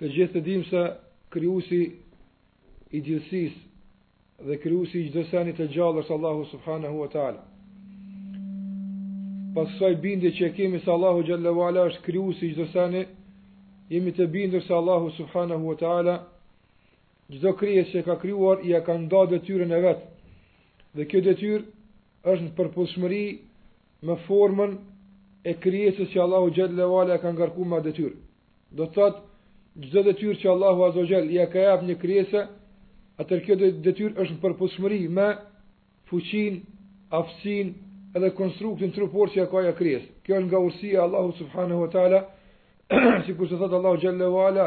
Të gjithë e dimë se krijuesi i gjithësisë dhe krijuesi i çdo sendi të gjallë është Allahu subhanahu wa taala. Pas kësaj bindje që e kemi se Allahu xhallahu ala është krijuesi i çdo sendi, jemi të bindur se Allahu subhanahu wa taala çdo krijese që ka krijuar ia ka nda detyrën e vet. Dhe kjo detyrë është në përputhshmëri me formën e krijesës që Allahu xhalla wala e ka ngarkuar me detyrë. Do të thotë çdo detyrë që Allahu azza xhall ia ka jap një krijese, atëherë kjo detyrë është në përputhshmëri me fuqinë, aftësinë edhe konstruktin trupor që ka ajo krijesë. Kjo është nga urësia e Allahut subhanahu wa taala, sikurse thotë Allahu xhalla wala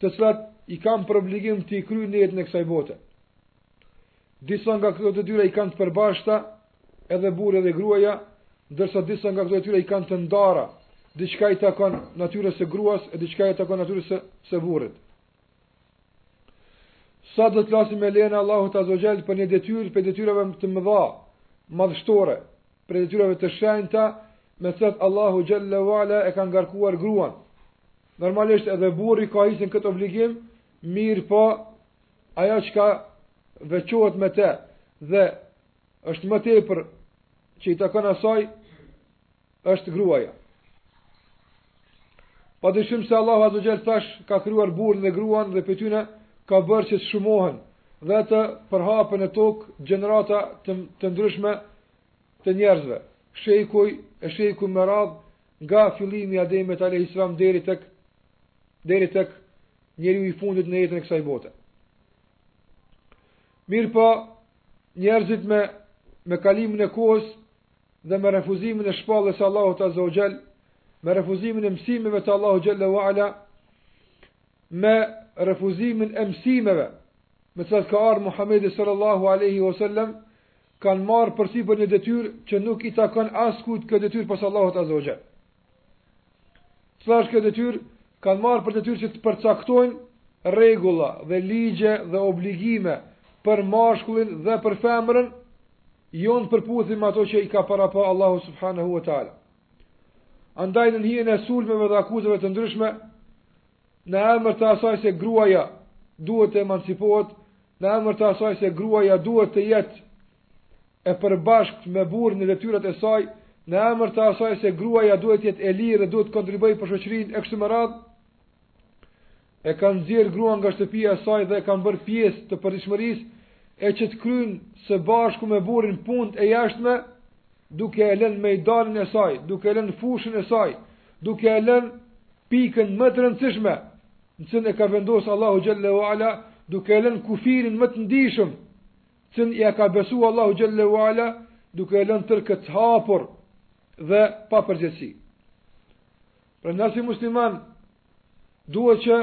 të cilat i kanë për obligim të i kryjnë në jetën e kësaj bote. Disa nga këto detyra i kanë të përbashkëta edhe burri dhe gruaja, ndërsa disa nga këto detyra i kanë të ndara, diçka i takon natyrës së gruas e diçka i takon natyrës së, së burrit. Sot do të flasim me lejen e Allahut azza xhel për një detyrë, prej detyrave të mëdha, madhështore, prej detyrave të shenjta, me të cilat Allahu xhalla wala e ka ngarkuar gruan. Normalisht edhe burri ka hise n'këtë obligim, mirëpo ajo që ka veçohet me te dhe është më tepër që i takon asaj është gruaja. Padyshim se Allahu Azza Xhel tash ka krijuar burrën dhe gruan dhe prej tyne ka bërë që të shumohen dhe të përhapen në tokë gjenerata të, të ndryshme të njerëzve, shekuj e shekuj me radhë nga fillimi i Ademit alayhis salam deri tek deri tek njeriu i fundit në jetën e kësaj bote. Mirëpo, njerëzit me, me kalimin e kohës dhe me refuzimin e shpalljes së Allahut Azza wa Jall, me refuzimin e mësimeve të Allahut Jalla wa Ala, me refuzimin e mësimeve me të cilat ka ardhur Muhamedi sallallahu alaihi wasallam, kanë marrë përsipër një detyrë që nuk i takon askujt kjo detyrë pos Allahut Azza wa Jall. Cila është kjo detyrë? Kanë marrë për detyrë që të përcaktojnë rregulla dhe ligje dhe obligime për mashkullin dhe për femrën, jo në përputhje me ato që i ka parapa Allahu subhanahu wa taala. Andaj nën hijen e sulmeve dhe akuzave të ndryshme në emër të asaj se gruaja duhet të emancipohet, në emër të asaj se gruaja duhet të jetë e përbashkët me burrë në detyrat e saj, në emër të asaj se gruaja duhet të jetë e lirë dhe duhet të kontribuojë për shoqërinë e kështu me radhë, e kanë nxjerrë gruan nga shtëpia e saj dhe e kanë bërë pjesë të përditshmërisë, e që t'i kryejë së bashku me burrin punët e jashtme, duke e lënë mejdanin e saj, duke e lënë fushën e saj, duke e lënë pikën më të rëndësishme në të cilën e ka vendos Allahu Xhelle wa Ala duke e lënë kufirin më të ndjeshëm të cilin ia ka besu Allahu Xhelle wa Ala duke e lënë tërë këtë hapur dhe pa përgjegjësi. Prandaj si muslimanë duhet që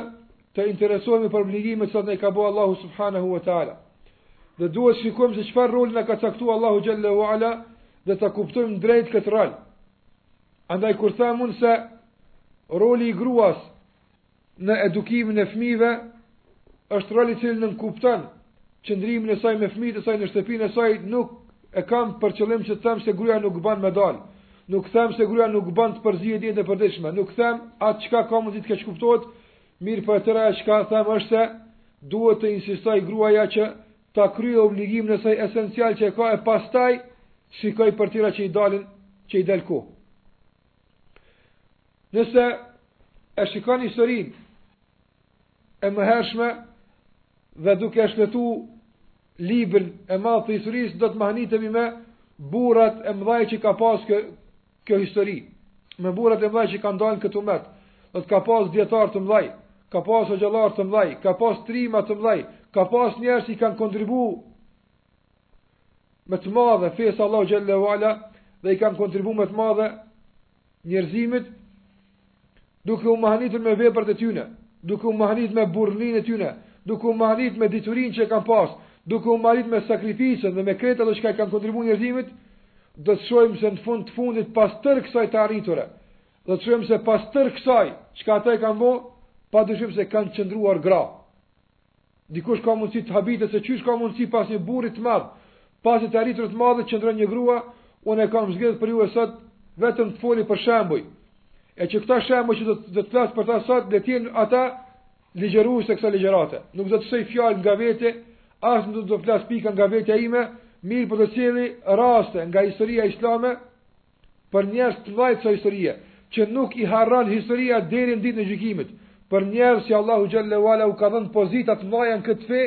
të interesohemi për obligime çka na ka bo Allahu Subhanahu wa Ta'ala dhe duhet të shikojmë se çfarë roli na ka caktu Allahu Xhelle wa Ala dhe ta kuptojmë drejt këtë rol Andaj kur them unë se roli i gruas në edukimin e fëmijëve është roli i cili nënkupton qëndrimin e saj me fëmijët e saj në shtëpinë e saj nuk e kam për qëllim që të them se gruaja nuk bën me dal. Nuk them se gruaja nuk bën të përzihet në jetën e përditshme. Nuk them atë çka ka mundësi të keqkuptohet, mirëpo atë çka them është se duhet të insistojë gruaja që ta kryejë obligimin e saj esencial që e ka e pastaj të shikojë për tjera që i dalin, që i del kohë. Nëse e shikon historinë e mëhershme dhe duke e shfletu librin e madh të historisë, do të mahnitemi me burrat e mdhaj që ka pas kë, Kjo histori, me burrat e mëdhaj që kanë dal në këtë umet, do të ka pas dijetarë të mëdhaj, ka pas hoxhallarë të mëdhaj, ka pas trima të mëdhaj, ka pas njerëz që i kanë kontribu me të madhe fesë së Allahut Xhelle wa Ala, dhe i kanë kontribu me të madhe njerëzimit, duke u mahnitur me veprat e tyre, duke u mahnit me burrninë e tyre, duke u mahnit me diturinë që e kanë pas, duke u mahnit me sakrificën dhe me krejt ato çka i kanë kontribu njerëzimit, do të shohim se në fund të fundit pas tërë kësaj të arriture, do të shohim se pas tërë kësaj çka ata e kanë bo, pa dyshim se kanë qëndruar gra, Dikush ka mundësi të habitet se qysh ka mundësi pas një burri të madh, pas një të arritur të madhe qëndron një grua, unë e kam zgjedhur për juve sot vetëm të foli për shembuj. E që këta shembuj që do të flas për ta sot, le të jenë ata ligjëruesit e kësaj ligjërate. Nuk do të sjell fjalë nga vete, as nuk do të flas pika nga vetja ime, mirëpo do të sjell raste nga historia islame, për njerëz të mdhajë të historisë, që nuk i harron historia deri në ditën e gjykimit, për njerëz që Allahu xhele ue ala u ka dhënë pozita të mdhaja në këtë fe,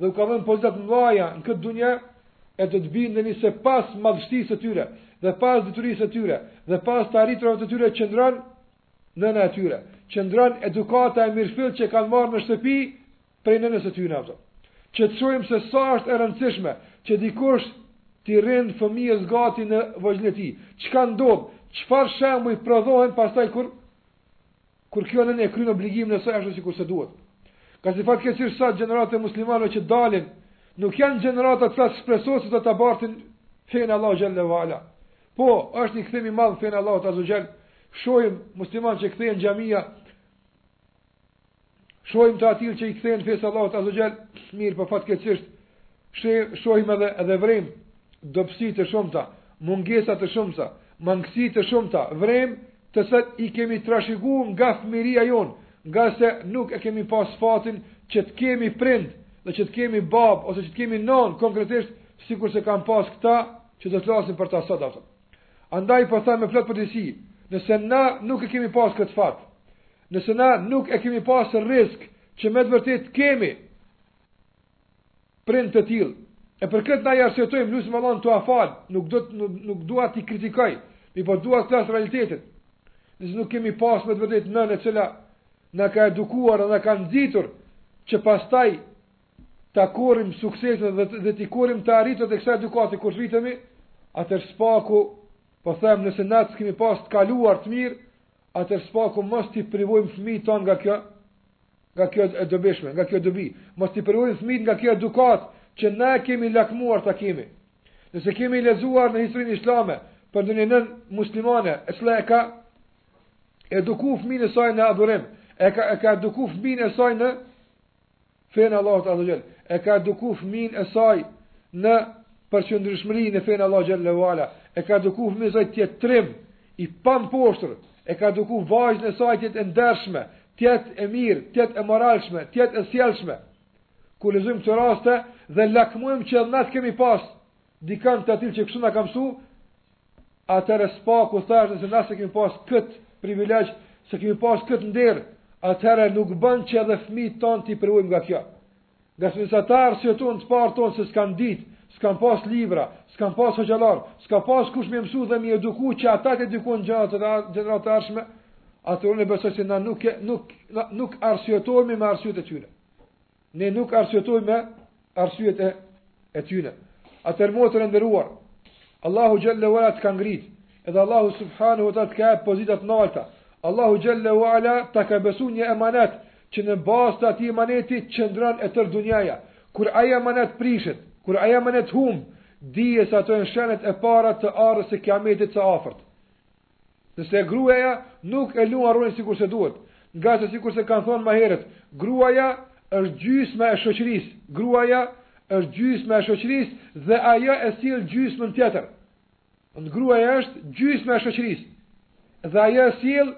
dhe u ka dhënë pozita të mdhaja në këtë dynja, e do të bindeni se pas madhështisë së tyre, dhe pas diturisë së tyre, dhe pas të arritrave të tyre qëndron nëna e tyre, qëndron edukata e mirëfilltë që kanë marrë në shtëpi, prej nënës së tyre apo. Që të shohim se sa është e rëndësishme që dikush t'i rrijë fëmijës gati në vogëlinë e tij. Çka ndodh? Çfarë shembuj prodhohen pastaj kur kur kjo nënë e kryen obligimin e saj ashtu sikur se duhet? Kësi fatkeqësie sot gjeneratat e muslimanëve që dalin, nuk janë gjenerata që shpresohet se do të bartin fenë e Allahut xhele ue ala. Po, është një kthim i madh fesë së Allahut aze ue xhel, shohim muslimanë që kthehen në xhamia, shohim të atillë që i kthehen fesë së Allahut aze ue xhel, mirëpo fatkeqësisht, shohim edhe, edhe vërejmë dobësi të shumta, mungesa të shumta, mangësi të shumta, vërejmë se i kemi trashigu nga fëmijëria jonë, ngase nuk e kemi pas fatin që të kemi prindër, dhe që të kemi babë, ose që të kemi nonë, konkretisht, sikurse kanë pas këta, që do të flasim për ta sot, ato. Andaj, po tham me plot përgjegjësi, nëse na nuk e kemi pas këtë fat, Nëse na nuk e kemi pas rizk që me të vërtetë kemi prindër të tillë. E për këtë na i arsyetojmë, lusim Allahun t'ua falë, nuk do të nuk, nuk dua t'i kritikoj, mirëpo dua të flas realitetin. Nëse nuk kemi pas me të vërtetë nënë e cila na ka edukuar dhe na ka nxitur që pastaj ta korrim suksesin dhe dhe t'i korrim të arriturat e kësaj edukate kur rritemi, atëherë së paku po them nëse na s'kemi pas të kaluar të mirë, atëherë së paku mos t'i privojmë fëmijët tonë nga kjo, nga kjo e dobishme, nga kjo dobi. Mos t'i privojmë fëmijët nga kjo edukatë që na e kemi lakmuar ta kemi. Nëse kemi lexuar në historinë islame për ndonjë nënë muslimane, e cila e ka eduku fëmijën e saj në adhurim, e ka, e ka eduku fëmijën e saj në fenë e Allahut aze ue xhel, e ka edukuar fëmijën e saj në përqëndrueshmëri në fenë e Allahut xhele ue ala, e ka edukuar fëmijën e saj të jetë trim, i pamposhtur, e ka edukuar vajzën e saj të jetë e ndershme, të jetë e mirë, të jetë e moralshme, të jetë e sjellshme. Kur lexojmë këto raste dhe lakmojmë që edhe na të kemi pas dikënd të atillë që kështu na ka mësuar, atëherë së paku thashë nëse na s'e kemi pas kët privilegj, s'e kemi pas kët nder, atëherë nuk bën që edhe fëmijët tonë t'i privojmë nga kjo. Ngase nëse ata arsyetohen të parët tonë se s'kanë ditë, s'kanë pas libra, s'kanë pas hoxhallarë, s'ka pas kush me i mësu dhe me i eduku që ata të edukojnë gjeneratat e ardhshme, atëherën besoj se na nuk, nuk, nuk arsyetohemi me arsyet e tyre. Ne nuk arsyetojmë arsyet e, e tyne. Atëherë motër e nderuar, Allahu xhelle ve ala të ka ngritë, edhe Allahu Subhanehu ve teala të ka në pozitat e nalta. Allahu xhelle ve ala ta ka besu një emanet, që në bazë të atij emaneti qëndron e tërë dunjaja. Kur ai emanet prishet, kur ai emanet humb, dije se ato janë shenjat e para të orës së kiametit të afërt. Nëse gruaja nuk e luan rolin sikur se duhet, ngase sikur se kanë thonë më herët, gruaja është gjysma e shoqërisë, gruaja është gjysma e shoqërisë dhe ajo e sjell gjysmën tjetër. Në gruaja është gjysma e shoqërisë dhe ajo e sjell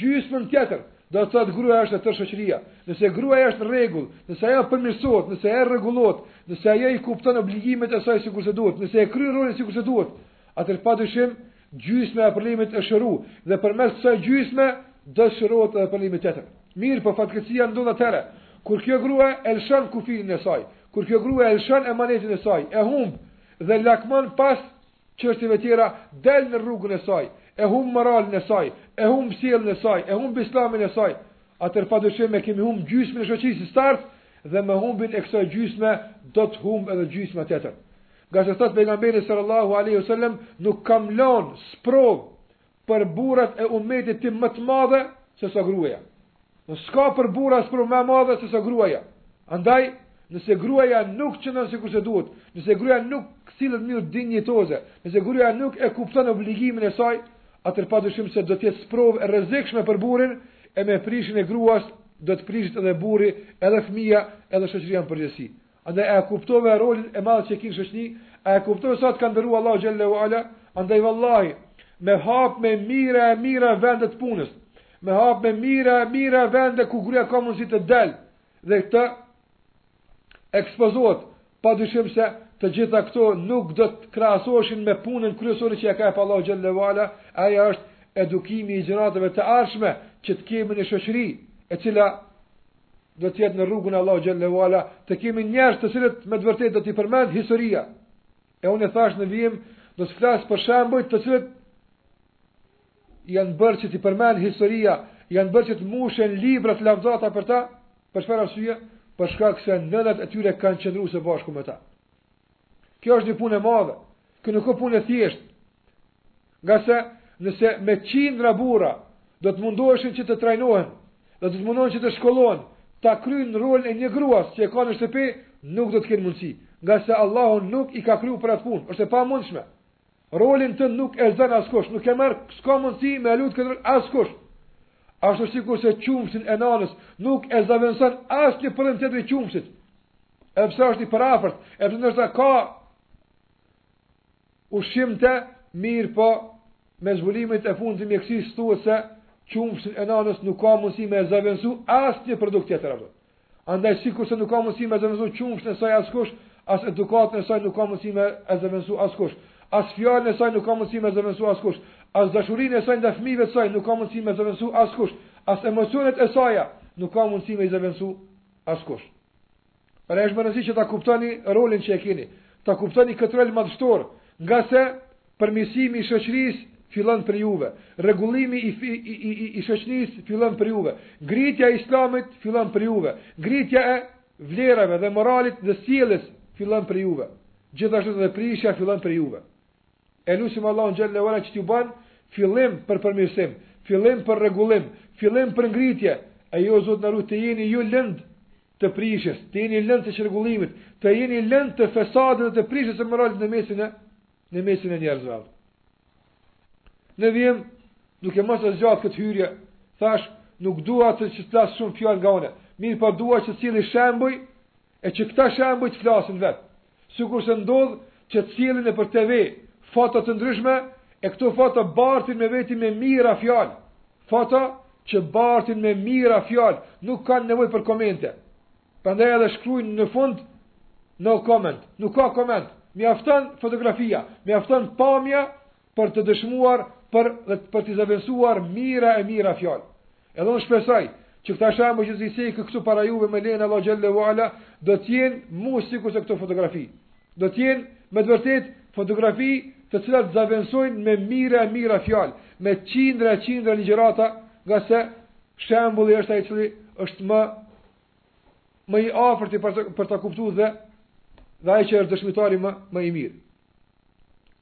gjysmën tjetër. Do të thotë gruaja është e tërë shoqëria. Nëse gruaja është në rregull, nëse ajo përmirësohet, nëse ajo rregullohet, nëse ajo i kupton obligimet e saj sikur se duhet, nëse e kryen rolin sikur se duhet, atëherë padyshim Gjysma e problemit është shëru dhe përmes kësaj gjysme do të shërohet edhe problemi tjetër. Mirëpo fatkeqësia ndodh atëherë kur kjo grua e lëshon kufirin e saj, kur kjo grua e lëshon emanetin e saj, e humb dhe lakmon pas çështjeve tjera, del në rrugën e saj, e humb moralin e saj, e humb sjelljen e saj, e humb islamin e saj. atëherë padyshim e kemi humbë gjysmën e shoqërisë start dhe me humbjen e kësaj gjysme do të humbë edhe gjysma tjetër. Ngase thotë pejgamberi sallallahu alaihi wasallam, nuk kam lënë sprovë për burrat e umetit tim më të madhe se sa gruaja. Në s'ka për burra sprovë më të madhe se sa gruaja. Andaj, nëse gruaja nuk qëndron sikur se duhet, nëse gruaja nuk sillet mirë dinjitoze, nëse gruaja nuk e kupton obligimin e saj, atëherë pa dyshim se do të jetë sprovë e rrezikshme për burrin e me prishjen e gruas do të prishet edhe burri, edhe fëmija, edhe shoqëria në përgjithësi. Andaj e kuptove rolin e madh që e ki në shoqni, e kuptove sa të ka nderu Allahu xhelle ve ala, andaj vallahi me hap me mijëra e mijëra vende të punës. Me hap me mijëra e mijëra vende ku gruaja ka mundësi të dal dhe të ekspozohet, pa dyshim se të gjitha këto nuk do të krahasoheshin me punën kryesore që e ka jep Allahu xhelle ve ala, ajo është edukimi i gjeneratave të ardhshme që të kemi një shoqëri, e cila do të jetë në rrugën e Allahut xhelle ve ala, të kemi njerëz të cilët me të vërtetë do t'i përmend historia. E unë e thash në vijim, do të flas për shembujt të cilët janë bërë që t'i përmend historia, janë bërë që të mushen libra të lavdata për ta, për çfarë arsye? Për shkak se nënat e tyre kanë qëndruar së bashku me ta. Kjo është një punë e madhe. Kjo nuk është punë e thjeshtë. Ngase nëse me qindra burra do të mundoheshin që të trajnohen dhe do të mundohen që të shkollohen, ta kryejnë rolin e një gruas që e ka në shtëpi, nuk do të kenë mundësi. Ngase Allahu nuk i ka kriju për atë punë, është e pamundshme. Rolin tënd nuk e zën askush, nuk e merr, s'ka mundësi me lujt këtë rol askush. Ashtu sikur se qumështin e nanës nuk e zavendëson asnjë përbërje tjetër i qumështit. Edhe pse është i përafërt, edhe pse ndoshta ka ushqim të mirë por me zbulimet e fundit të mjekësisë thuhet se qumështin e nanës nuk ka mundësi me zavendësu asnjë një produkt tjetër. Apo. Andaj sikur se nuk ka mundësi me zëvendësu qumështin e saj askush, as edukatën e saj nuk ka mundësi me e zëvendësu askush, as fjalën e saj nuk ka mundësi me zëvendësu askush, as dashurinë e saj ndaj fëmijëve të saj nuk ka mundësi me zëvendësu askush, as emocionet e saja nuk ka mundësi me i zëvendësu askush. Pra është me rëndësi që ta kuptoni rolin që e keni, ta kuptoni këtë rol madhështor, ngase Përmirësimi i shoqërisë fillon prej juve. Rregullimi i i i i shoqërisë fillon prej juve. Ngritja e Islamit fillon prej juve. Ngritja e vlerave dhe moralit dhe sjelljes fillon prej juve. Gjithashtu edhe prishja fillon prej juve. E lusim Allahun xhelle ve ala që t'ju ban fillim për përmirësim, fillim për rregullim, fillim për ngritje. E jo Zot na rujt të jeni ju lëndë të prishjes, të jeni lëndë të çrregullimit, të jeni lëndë të fesadit dhe të prishjes së moralit në mesin e në mesin e njerëzve. Në vijim, duke mos e zgjatë këtë hyrje, thash, nuk dua të që të flas shumë fjallë nga une, mirëpo po dua që t'sjelli shembuj, e që këta shembuj të flasin vetë. Sikur se ndodh që t'sjellin nëpër TV, foto të ndryshme, e këto foto bartin me veti me mijëra fjalë. Foto që bartin me mijëra fjalë, nuk kanë nevojë për komente. Prandaj edhe shkruajnë në fund no comment. Nuk ka koment. Mjafton fotografia, mjafton pamja për të dëshmuar për dhe për të zëvendësuar mijëra e mijëra fjalë. Edhe unë shpresoj që këta shembuj që do t'i sjelli këtu para juve me lejen e Allahut xhelle ve ala do të jenë mu sikurse këto fotografi. Do të jenë me të vërtetë fotografi të cilat zëvendësojnë me mijëra e mijëra fjalë, me qindra e qindra ligjërata, ngase Shembulli është ai i cili është më më i afërt për të, për ta kuptuar dhe dhe ai që është dëshmitari më më i mirë.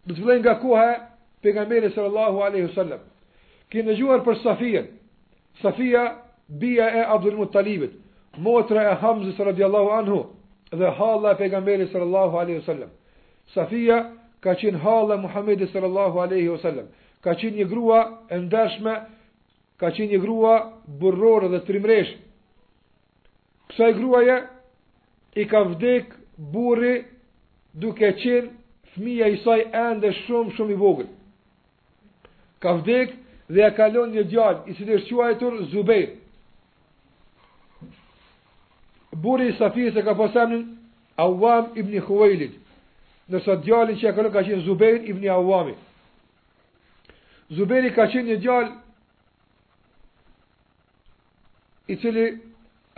Do të fillojmë nga koha e pejgamberit sallallahu alaihi wasallam. Keni ndëgjuar për Safian. Safia bija e Abdul Muttalibit, motra e Hamzës radiallahu anhu dhe halla e pejgamberit sallallahu alaihi wasallam. Safia ka qenë halla e Muhamedit sallallahu alaihi wasallam. Ka qenë një grua e ndershme ka qenë një grua burrore dhe trimresh. Kësaj gruaje i ka vdek burri duke qenë fëmija i saj ende shumë shumë i vogël. Ka vdek dhe ia ka lënë një djalë i cili është quajtur Zubejr. Burri i Safisë e ka pas emrin Awam ibn Khuwailid. Ndërsa djalin që ia ka lënë ka qenë Zubejr ibn Awami. Zuberi ka qenë një djalë i cili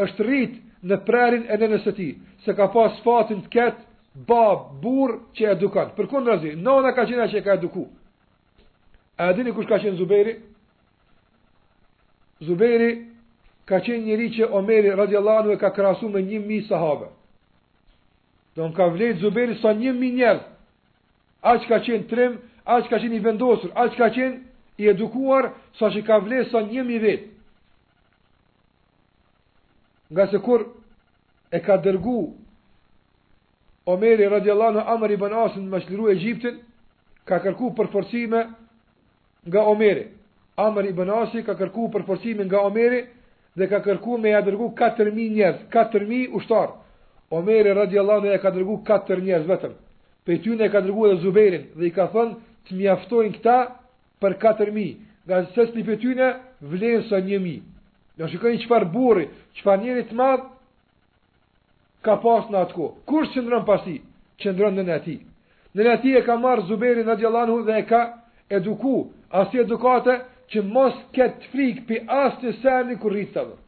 është rrit në prehrin e nënës së tij, s'e ka pas fatin të ketë bab, burrë që edukon. Përkundrazi, nëna ka qenë ajo që e ka eduku. A e dini kush ka qenë Zuberi? Zuberi ka qenë njeri që Omeri radiallahu anhu e ka krahasu me një mijë sahabe. Domethënë ka vlejt Zuberi sa një mijë njerëz. aq ka qenë trim, aq ka qenë i vendosur, aq ka qenë i edukuar saqë ka vlejt sa një mijë vetë. Ngase kur e ka dërgu Omeri radiallahu anhu Amr ibn Asin me çliru Egjiptin, ka kërku përforcime nga Omeri, Amr ibn Asi ka kërku përforcime nga Omeri dhe ka kërku me ia dërgu 4000 njerëz, 4000 ushtarë. Omeri radiallahu anhu e ka dërgu 4 njerëz vetëm. Prej tyne e ka dërgu edhe Zubejrin dhe i ka thënë të mjaftojnë këta për 4000, ngase secili prej tyne vlen sa 1000. Pra shikoni çfarë burri, çfarë njeri të madh ka pas në atë kohë. Kush qëndron pas tij? Qëndron nëna e tij. Nëna e tij e ka marrë Zubairin radiallahu anhu dhe e ka eduku, asi edukate që mos ketë frikë prej asnjë sendi kur rritet ai.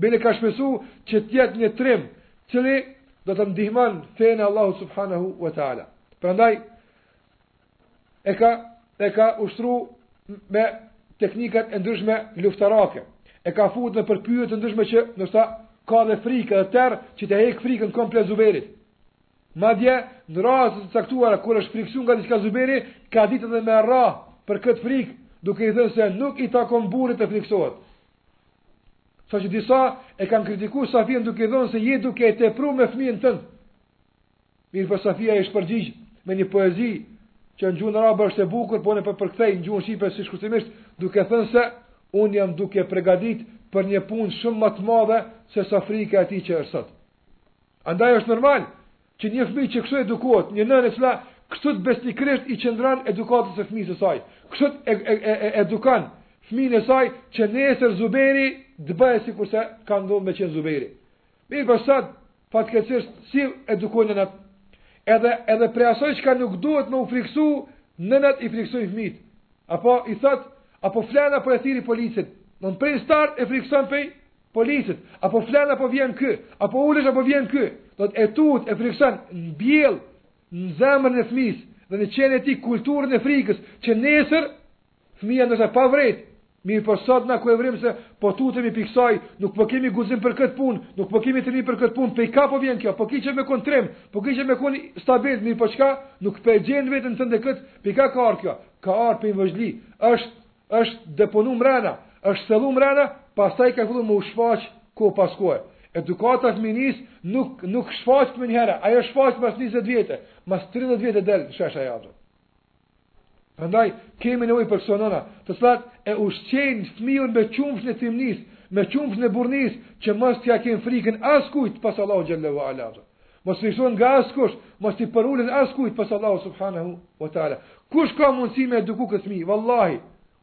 Bile ka shpresu që të jetë një trim, i cili do ta ndihmon fenë e Allahut subhanahu wa taala. Prandaj e ka e ka ushtru me teknikat e ndryshme luftarake. E ka fut në përpjekje të ndryshme që ndoshta ka dhe frikë dhe terr që t'i hek frikën komplet Zuberit. Madje në raste të caktuara kur është friksu nga diçka Zuberi, ka ditë edhe me rrah për këtë frikë, duke i thënë se nuk i takon burrit të frikësohet. Saqë disa e kanë kritiku Safinë duke i thënë se je duke e tepru me fëmijën tënd. Mirëpo Safia i është përgjigj me një poezi që në gjuhën arabe është e bukur, po e përkthej në gjuhën shqipe si shkurtimisht, duke thënë se unë jam duke pregadit për një punë shumë më të madhe se sa frika e tij që është sot. Andaj është normal që një fëmijë që kështu edukohet, një nënë e cila kështu besnikërisht i qëndron edukatës së fëmijës së saj, kështu e, e, e, e edukon fëmijën e saj që nesër Zuberi të bëhet sikurse ka ndodhur me qen Zuberi. Mirëpo sot, fatkeqësisht, si edukojnë nënat? Edhe edhe prej asaj çka nuk duhet me u friksu, nënat i friksojnë fëmijët. Apo i thot, apo flan apo e thirri policin. Domethënë prej startit e frikson pej policit, apo flan apo vjen ky, apo ulesh apo vjen ky. Domethënë e tut e frikson, mbjell në zemrën e fëmijës dhe në qenien e tij kulturën e frikës që nesër Fëmija nëse s'pe vrejt, mirëpo sot na kur e vrejmë se po tutemi pi ksaj, nuk po kemi guzim për këtë punë, nuk po kemi trimni për këtë punë, pej ka po vjen kjo, po ki qef me kon trim, po ki qef me kon stabil, mirëpo çka, nuk pe gjen veten tënde kët, pej ka ka ardh kjo, ka ardh pej voglis, është është deponu mrena, është selu mrena, pastaj ka fillu me u shfaq kjo pas kohe. Edukata e fëminis nuk nuk shfaqet menjëherë, ajo shfaqet pas 20 vjetë, mas 30 vjetë del n'shesh e Prandaj kemi nevojë për kso nëna, të cilat e ushqejnë fëmijën me qumështin e trimnis, me qumështin e burrnis, që mos t'ia kenë frikën askujt pas Allahu xhelle ue ala. Mos friksohen nga askush, mos i përulen askujt pas Allahu subhanahu wa taala. Kush ka mundësi me eduku këtë fëmijë? Wallahi,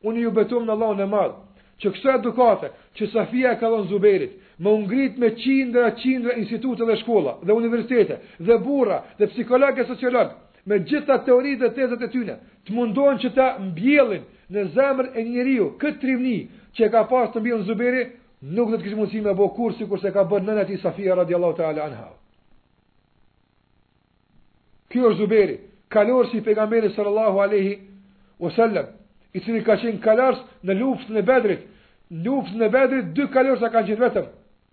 unë ju betohem në Allahun e Madh, që këso edukate që Safia ia ka dhënë Zubejrit, me u ngrit me qindra e qindra institute dhe shkolla dhe universitete dhe burra dhe psikologë e sociologë me gjitha teoritë dhe tezat e tyne, të mundohen që ta mbjellin në zemrën e një njeriu këtë trimni që e ka pas të mbjellun Zubejri, nuk do të kishte mundësi me e bo kurrë sikurse e ka bërë nëna e tij Safija radijallahu teala anha. Ky është Zubejri, kalorësi i pejgamberit sallallahu alaihi wasallam, i cili ka qenë kalorës në luftën e Bedrit. Në luftën e Bedrit dy kalorësa kanë qenë vetëm.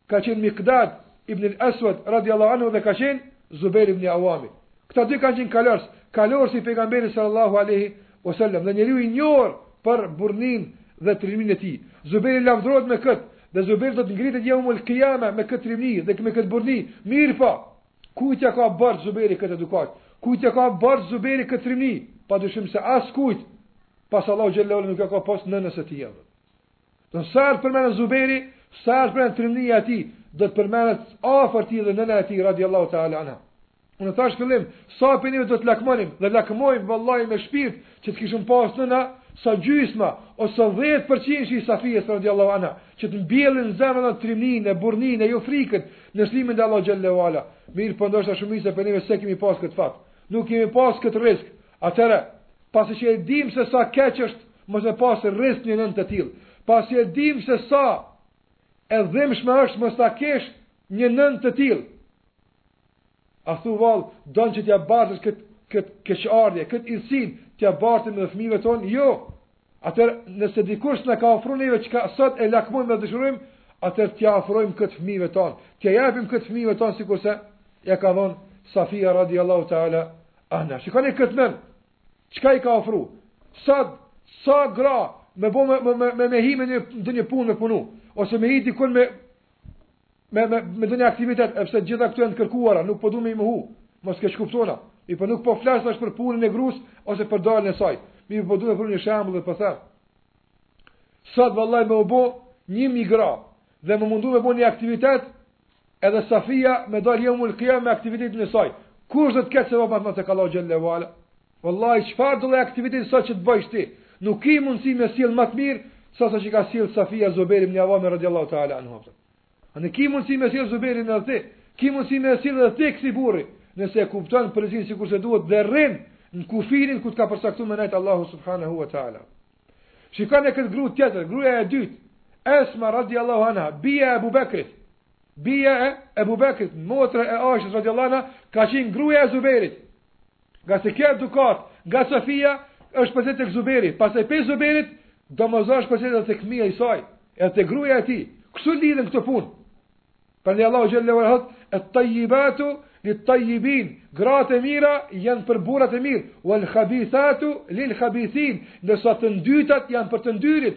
ka qenë Mikdad ibn al-Aswad radijallahu anhu dhe ka qenë Zubejr ibn Awami. Këta dy kanë qenë kalorës, kalorës i pejgamberit sallallahu alaihi wasallam dhe njeri i njohur për burrnin dhe trimnin e tij. Zubejri lavdërohet me këtë dhe Zubejri do të ngritet jeumul kijame me këtë trimni dhe me këtë burrni. Mirëpo kujt ja ka borxh Zubejri këtë edukatë? Kujt ja ka borxh Zubejri këtë trimni? Padyshim se askujt pas Allahu xhelle ue ala nuk ja ka, pos nënës së tij. Derisa të përmendet Zuberi, derisa të përmendet trimnia e tij, do të përmendet afër tij dhe nëna e tij radiallahu ta'ala anha. Unë thash n'fillim, sa pej neve do të lakmonim dhe lakmojmë vallahi me shpirt që të kishim pas nëna sa gjysma ose 10% i Safijes radiallahu anha, që të mbjellin n'zemrat tona trimnin, e burrnin, e jofrikën, në shërbimin e Allahut xhelle ue ala. Mirëpo ndoshta shumica pej neve s'e kemi pas këtë fat. Nuk kemi pas këtë rrisk, Atëherë, pasi që e dimë se sa keq është mos me pas rrisk një nënë të tillë, pasi e dimë se sa e dhimbshme është mos ta kesh një nën të tillë. A thu vallë, don që t'ja bartim këtë kët keqardhje, këtë ligësi, t'ja bartim dhe fëmijëve tonë? Jo, Atëherë, nëse dikush s'na ka ofruar neve çka sot e lakmojmë dhe dëshirojmë, atëherë t'ia ofrojmë këtë fëmijëve tanë, t'ia japim këtë fëmijëve tanë sikurse ia ka dhënë Safia radiallahu ta'ala anha. Shikoni këtë nanë, çka i ka ofru, sa, sa gra me bo, me, me, me, me hi në një, një punë me punu, ose me hi dikun me, me me me bo aktivitet, sepse gjitha këto janë të kërkuara, nuk po du me i mohu. Mos keqkuptoni. Mirëpo nuk po flas tash për punën e grus ose për dalën e saj. Mirëpo du me pru një shembull dhe po them. Sot vallai me u bo një mijë gra dhe me u mundu me bo një aktivitet edhe Safia me dal jeumul kijame me aktivitetin e saj. Kush do të ketë se vapa tek Allahu xhelle ve ala? Wallahi çfarë do lloj aktiviteti sa që të bëjsh ti, nuk ke mundësi me sjell më të mirë sa sa që ka sjell Safia Zubair ibn Awam radhiyallahu ta'ala anhu. A ke mundësi me sjell Zubairin edhe ti? Ke mundësi me sjell edhe ti kësi burri? Nëse e kupton përgjegjësinë sikur se duhet dhe rrin në kufirin ku të ka përcaktuar me ndejt Allahu subhanahu wa ta'ala. Shikone këtë gru tjetër, gruja e dytë, Esma radiallahu anha, bija e Ebu Bekrit, bija e Ebu Bekrit, motra e Aishes radiallahu anha, ka qenë gruja e Zuberit, Ngase kjo edukatë, nga Safia, është përcjell tek Zuberi, pastaj pej Zuberit, domosdo është përcjell edhe tek fëmija i saj, edhe tek gruaja e tij. Kështu lidhen këto punë. Prandaj Allahu xhallahu ala thot, "At-tayyibatu lit-tayyibin", gratë e mira janë për burrat e mirë, "wal-khabithatu lil-khabithin", ndërsa të ndytat janë për të ndyrit.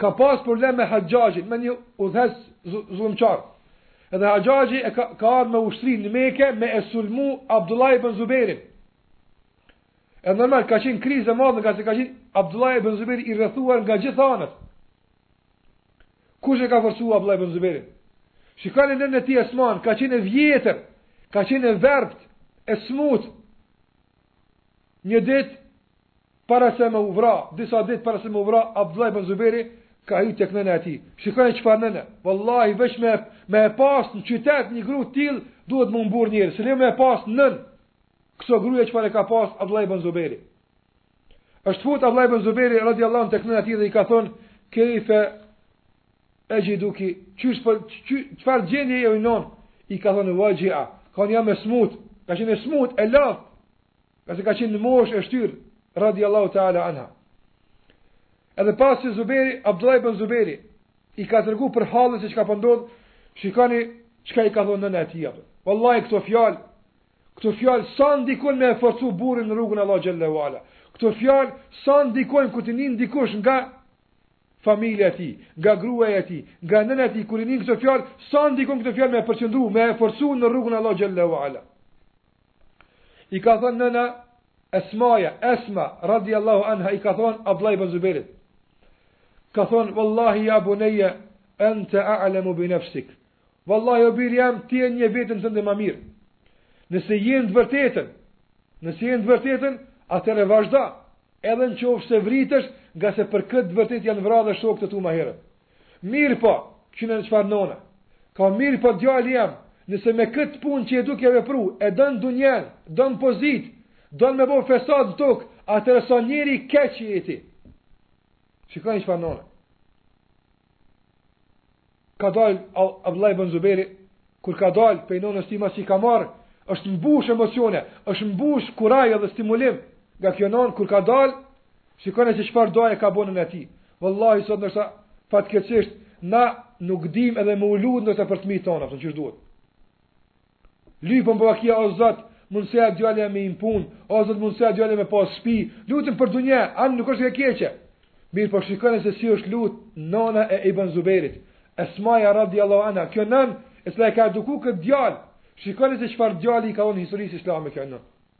ka pas problem me Haxhaxhin, me një udhëheqës zullumqar. Edhe Haxhaxhi e ka, ka ardh me ushtri në Mekë me e sulmu Abdullah ibn Zuberin. E normal, ka qenë krizë e madhe ngase ka qenë Abdullah ibn Zuberi i rrethuar nga gjithë anët. Kush e ka forcu Abdullah ibn Zuberin? Shikone nënën e tij Esman, ka qenë e vjetër, ka qenë e verbt, e smut. Një dit, Para se me u vra, disa ditë para se me u vra, Abdullah ibn Zubejri ka hy tek nëna e tij. Shikoni çfarë nëne. Vallahi veç me me e pas në qytet një gru të tillë, duhet me u mburr njeri. Se le me e pas nën. Këso gruaja çfarë ka pas Abdullah ibn Zubejri. Është fut Abdullah ibn Zubejri radiallahu anhu tek nëna e tij dhe i ka thonë, "Keife ejiduki, çysh po çfarë gjendje je nan?" I ka thonë, "Wajia, ka thonë jam e smut." Ka qenë e smut, e lodht. ngase ka qenë në moshë e shtyrë, radi Allahu Teala anha. Edhe pasi që Zuberi, Abdullah ibn Zuberi, i ka tregu për hallet se çka po ndodh, po shikoni çka i ka thonë nëna e tij. Wallahi këto fjalë, këto fjalë sa ndikon me e forcu burrin në rrugën e Allahut xhelle ve ala. Këto fjalë sa ndikon kur t'i nin dikush nga familja e tij, nga gruaja e tij, nga nëna e tij kur i nin këto fjalë, sa ndikon këto fjalë me e përqendru, me e forcu në rrugën e Allahu xhallahu ala. I ka thënë nëna Esmaja, Esma, radi Allahu anha, i ka thënë Abdullah ibn Zuberit. Ka thënë, Wallahi ja buneje, ente a'lemu bi nefsik. Wallahi o biri jem, ti e njeh veten tënde ma mirë. Nëse je në të vërtetën, nëse je në të vërtetën, atëherë vazhdo, edhe në qoftë se vritesh, ngase për këtë të vërtetë janë vra dhe shokët e tu ma herët. Mirpo, kqyrne çfarë none? Ka mirpo djali jem, nëse me këtë punë që je duke vepru e don dunjanë, don pozitë, don me bo fesad në tokë, atëherë sa njeri i keq je ti. Shikoni çfarë none. Ka dal Abdullah ibn Zuberi kur ka dal prej nonës tij masi ka marr, është mbush emocione, është mbush kurajë edhe stimulim nga kjo nonë kur ka dal Shikone se çfarë duaje ka bo nëna e tij. Vallahi sot nënat fatkeqësisht na nuk dim edhe me u lut nënat për fëmijët tona, qysh duhet. Lypin po vakia o Zot, mundësoja djalit me hi n'punë, o Zot mundësoja djalit me pas shpi, luten për dunja, ani nuk është e keqe. Mirëpo shikone se si është lut nona e Ibn Zuberit, Esmaja radi Allahu anha, kjo nën, e cila e ka eduku këtë djal, shikone se çfarë djali i ka dhënë historisë islame kjo nën.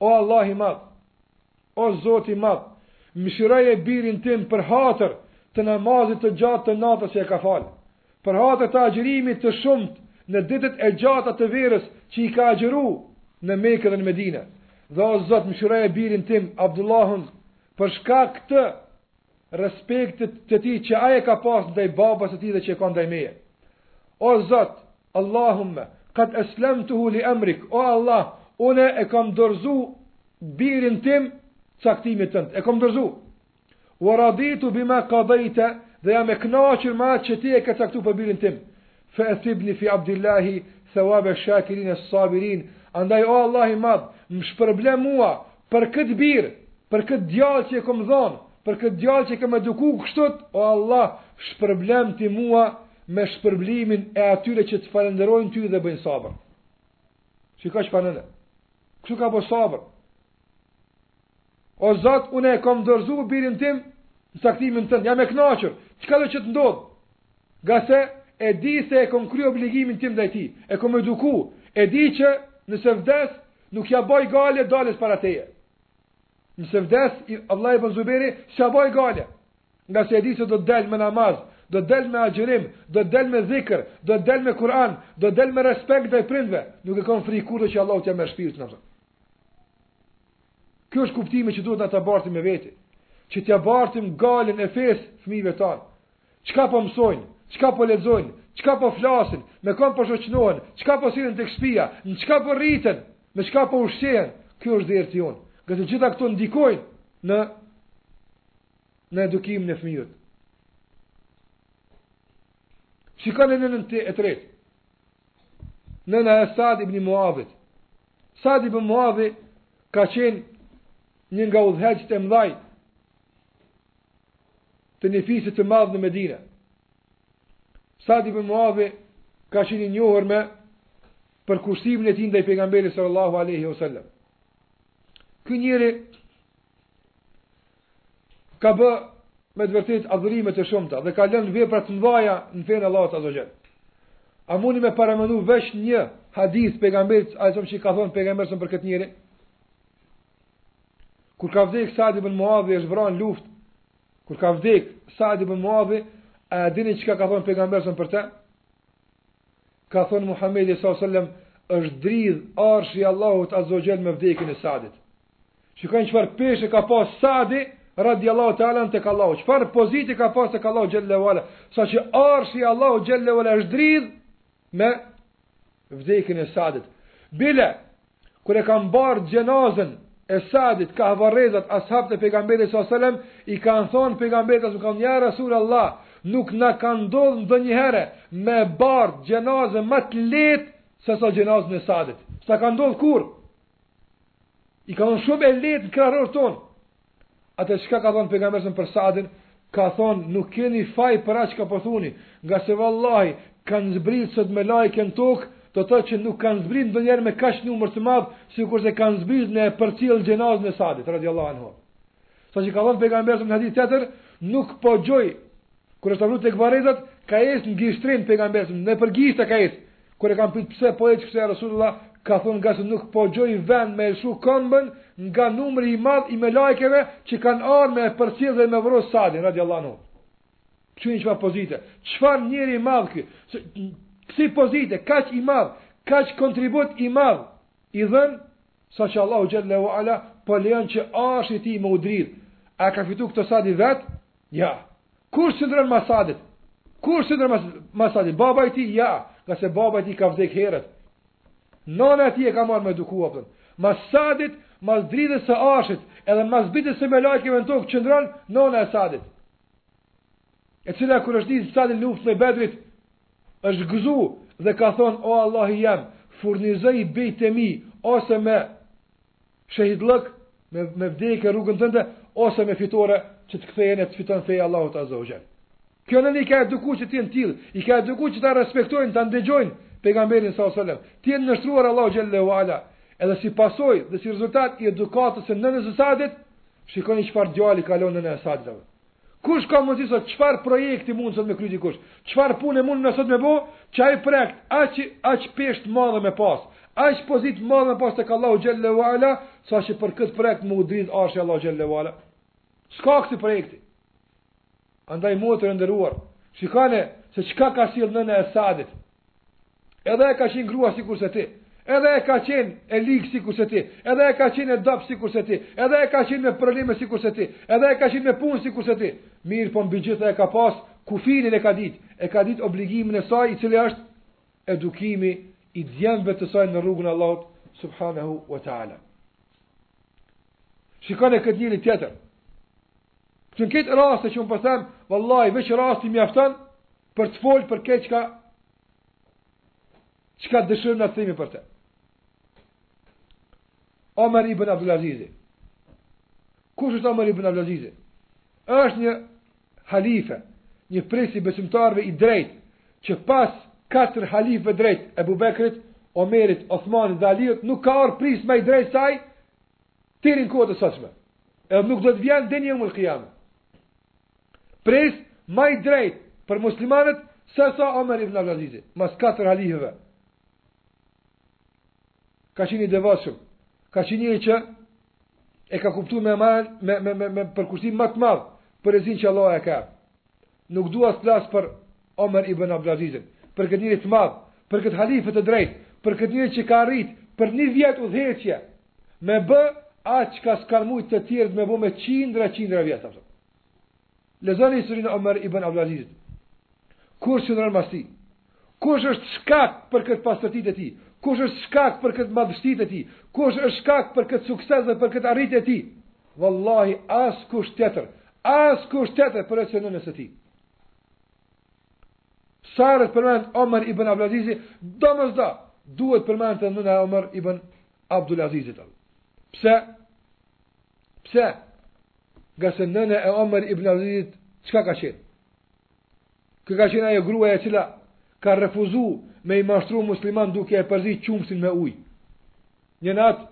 O Allah i madh, o Zot i madh, mëshiroje birin tim për hatër të namazit të gjatë të natës që e ka falë, për hatër të agjërimit të shumtë në ditët e gjata të verës që i ka agjëru në Mekë dhe në Medine. Dhe o Zot mëshiroje birin tim Abdullahun për shkak të respektit të tij që ai e ka pas ndaj babës së tij dhe që e ka ndaj meje. O Zot, Allahumma qad aslamtuhu li amrik. O Allah, unë e kam dorëzu birin tim caktimit tënd. E kam dorëzu. Wa raditu bima qadaita dhe jam e kënaqur me atë që ti e ke caktuar për birin tim. Fa'athibni fi abdillahi thawaba shakirine sabirin, andaj o Allah i madh, më shpërble mua për këtë bir, për këtë djalë që e kam dhënë, për këtë djalë që kam edukuar kështu, o Allah, shpërblem ti mua me shpërblimin e atyre që të falenderojnë ty dhe bëjnë sabër. Shikoni çfarë nënë. Kështu ka bërë sabër. O Zot, unë e kam dorëzuar birin tim në caktimin tënd. Jam e kënaqur. Çkado që të ndodh? Ngase e di se e kam kryer obligimin tim ndaj tij. E kam edukuar. E di që nëse vdes, nuk ja bëj gajle daljes para teje. Nëse vdes, Abdullah ibn Zuberi, s'ja bëj gajle. Ngase e di se do të del me namaz, do të del me agjërim, do të del me zikër, do të del me Kuran, do të del me respekt ndaj prindve. Nuk e kam frikë kurdo që Allahu t'ja merr shpirtin nëmë. Kjo është kuptimi që duhet na ta bartim me vete, që t'ja bartim gajlen e fesë fëmijëve tanë. Çka po mësojnë, çka po lexojnë, çka po flasin, me kon po shoqënohen, çka po sillen tek shpija, në çka po rriten, me çka po ushqehen, kjo është derti jon. Nga të gjitha këto ndikojnë në në edukimin e fëmijës. Shikoni nënën e tretë. Nëna e Sad ibn Muadhit. Sad ibn Muadhi ka qenë një nga udhëheqët e mëdhaj të një fisit të madh në Medina. Sad ibn Muadhi ka qenë i njohur me përkushtimin e tij ndaj pejgamberit sallallahu aleyhi wa sallam. Ky njeri ka bë me të vërtetë adhurime të shumta dhe ka lënë vepra të mëdha në fenë e Allahut azze ve xhel. A mundni me paramendu veç një hadith pejgamberit alejhi selam që ka thënë pejgamberi për këtë njeri? Kur ka vdek Saad ibn Muadhi është vra në luftë. Kur ka vdek Saad ibn Muadhi, a dini çka ka thënë pejgamberi për të? Ka thënë Muhamedi sallallahu alajhi wasallam është dridh arshi i Allahut azze ve xhel me vdekjen e Saadit. Shikoni çfarë peshe ka pas Sadi, radiallahu teala anhu tek Allahu. Çfarë pozite ka pas tek Allahu xhele ve ala. Sa që arshi i Allahut xhele ve ala është dridh me vdekjen e Sadit. Bile, kur e kanë bart xhenazen e Sadit kah varrezat, ashabët e pejgamberit s.a.s. i kanë thonë pejgamberit s.a.s. kanë thonë ja Resulallah, nuk na ka ndodhë ndonjëherë me bart xhenaze më të lehtë se sa xhenazen e Sadit. S'na ka ndodhë kurrë. I kanë thonë shumë e lehtë në krahëror tonë. A dini çka ka thonë pejgamberi a.s. për Saadin, ka thonë nuk keni faj për atë çka po thuni, po nga se vallahi kanë zbritë sot melajke në tokë, do të thotë që nuk kanë zbritë ndonjëherë me kaq numër të madh, sikurse kanë zbritë me e përcjell xhenazen e Saadit, radiallahu anhu. Sa që ka thonë pejgamberi a.s. në hadith tjetër, nuk po gjoj Kur është afru tek varrezat, ka ecë në gishtrinj pejgamberi a.s., nëpër gishta ka ecë. Kur e kanë pyet pse po ecë kështu ja Resulullah, ka thënë nga se nuk po gjoj vend me lëshu këmbën nga numri i madh i melajkeve që kanë ardhur me e përcjell dhe me vru Sadin radiallahu anhu. Shikoni çfarë pozite, çfarë njeri i madh ky, si pozite, kaq i madh, kaq kontribut i madh i dhën sa që Allahu xhele ve ala po lejon që arshi i tij me u dridh. A e ka fitu këtë Sadi vet? Ja. Kush qëndron mas Sadit? Kush qëndron mas Sadit? Baba i tij, ja, nga se baba i tij ka vdek herët. Nëna e tij e ka marrë me eduku, apo. Mas Sadit, mas dridhjes së Arshit, edhe mas zbritjes së melajkeve në tokë qëndron nëna e Sadit. E cila kur është nisë Sadi në luftën e Bedrit, është gëzu dhe ka thonë, o Allahi jem, furnizoji djemtë e mi, ose me shehidllëk me me vdekje rrugën tënde ose me fitore që të kthehen e të fiton feja Allahut Azza wa Jall. Kjo nënë i ka edukuar që të jenë tillë, i ka edukuar që ta respektojnë, ta ndëgjojnë pejgamberin sallallahu alajhi wasallam. Të jenë nënshtruar Allahut xhelle ve ala. Edhe si pasojë dhe si rezultat i edukatës së nënës së Sadit, shikoni çfarë djali ka lon nëna e Sadit. Kush ka mundësi sot, çfarë projekti mund sot me kry dikush, çfarë pune mun na sot me bo, që ai projekt, aq, aq peshë madhe me pas, aq pozitë madhe me pas tek Allahu xhelle ve ala, saqë për këtë projekt m'u dridh arshi Allahut xhelle ve ala. S'ka kësi projekti. Andaj motër e nderuar, shikane se çka ka sjell nëna e Sadit, Edhe ajo ka qenë grua sikurse ti. Edhe ajo ka qenë e ligë sikurse ti. Edhe ajo ka qenë e dobët sikurse ti. Edhe ajo ka qenë me probleme sikurse ti. Edhe ajo ka qenë me punë sikurse ti. Mirëpo mbi gjitha e ka pas kufinin e ka ditë. E ka ditë obligimin e saj i cili është edukimi i djemve të saj në rrugën Allahut subhanahu wa ta'ala. Shikane këtë njeri tjetër. Që në këtë rast që unë po ju them, po vallahi, veç rasti mjafton për të folë për këtë çka, çka dëshirojmë na të themi për të. Omer ibn Abdullazizi. Kush është Omer ibn Abdullazizi? është një halife, një prijës i besimtarëve i drejt, që pas katër halifeve drejt, Ebu Bekrit, Omerit, Othmanit dhe Aliut, nuk ka ardh prijës ma i drejt se ai, deri në kohët e sotme. Edhe nuk do të vjen deri në Jeumul Kijame prijës ma i drejt për muslimanët sesa Omer ibn Abdulazizi, mas katër halifeve. Ka qenë i devotshëm. Ka qenë njeri që e ka kuptuar me me me me, me përkushtim më të madh borxhin që Allahut ia ka. Nuk dua të flas për Omer ibn Abdulazizin, për këtë njeri të madh, për këtë halife të drejtë, për këtë njeri që ka arrit për një vjet udhëheqje me bë atë çka s'kanë mujtë të tjerët me bë me qindra, qindra vjet. Lexoni historinë Omer ibn Abdulazizit. Kush qëndron mas tij? Kush është shkak për këtë pastërti të tij? Kush është shkak për këtë madhështi të tij? Kush është shkak për këtë sukses dhe për këtë arritje të tij? Wallahi askush tjetër, askush tjetër përveç nënës së tij. Sa herë të përmendet Omer ibn Abdulazizi, domosdo, duhet përmendet nëna Omer ibn Abdulazizit. Pse? Pse? Ngase nëna e Omer ibn Abdulazizit, çka ka qenë? Kjo ka qenë ajo gruaja e cila ka refuzu me i mashtru muslimanët duke e përzi qumështin me ujë. Një natë,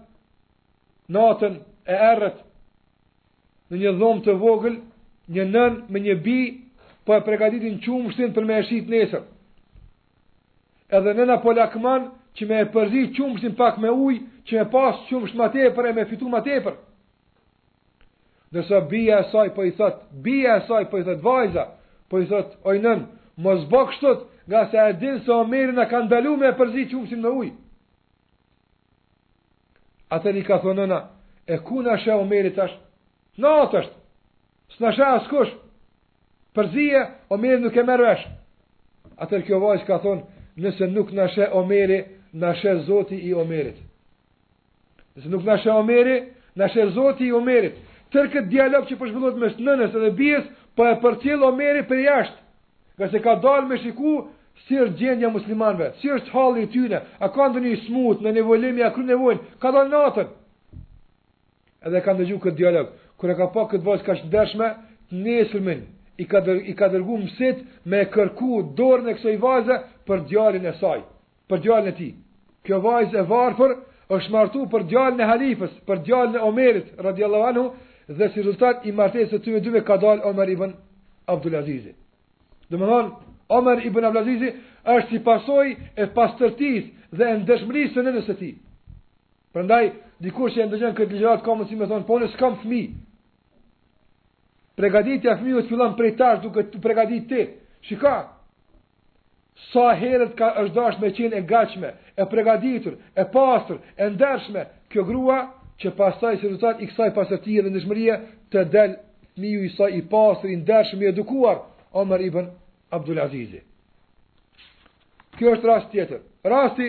natën e errët, në një dhomë të vogël, një nënë me një bijë, po e pregaditin qumështin për me e shit nesër. Edhe nëna po lakmon që me e përzi qumështin pak me ujë, që me pas qumësht ma tepër e me fitu ma tepër. Ndërsa bija e saj po i thotë, bija e saj po i thotë vajza, po i thotë oj nënë, mos bo kështu, ngase e din se Omeri na ka ndalu me e përzi qumshtin me ujë. Atëherë i ka thonë nëna, e ku na sheh Omeri tash? Natë është. S'na sheh askush. Përzije, Omeri nuk e merr vesh. Atëherë kjo vajzë ka thonë, nëse nuk na sheh Omeri, na sheh Zoti i Omerit. Nëse nuk na sheh Omeri, na sheh Zoti i Omerit. Tërë këtë dialog që po zhvillohet mes nënës edhe bijës, po e përcjell Omeri prej jashtë. Ngase ka dalë me shiku si është gjendja e muslimanëve, si është halli i tyne, a ka ndonjë smut, në nevojë me ia kry nevojën, ka dalë natën. edhe e ka ndëgju këtë dialog, kur e ka pa këtë vajzë kaq të ndershme, të nesërmen, i ka, dër, i ka dërgu msit me e kërku dorën e kësaj vajze për djalin e saj, për djalin e tij. Kjo vajzë e varfër është martu për djalin e halifës, për djalin e Omerit, radiallahu anhu, dhe si rezultat i martesë së tyne dyve ka dalë Omer ibn Abdulazizi. Domethonë, Omer ibn Abdulazizi është si pasojë e pastërtisë dhe e ndershmërisë së nënës së tij. Prandaj dikush që e ndëgjon këtë ligjëratë ka mundësi me thonë, po unë s'kam fëmijë. Pregaditja e fëmijës të fillon prej tash duke u pregadit ti. Shiko sa herët është dashtë me qenë e gatshme, e pregaditur, e pastër, e ndershme kjo grua që pastaj si rezultat i kësaj pastërtie dhe ndershmërie të del fëmiu i saj i pastër, i ndershëm, i edukuar, Omer ibn Abdul Aziz. Kjo është rast tjetër. Rasti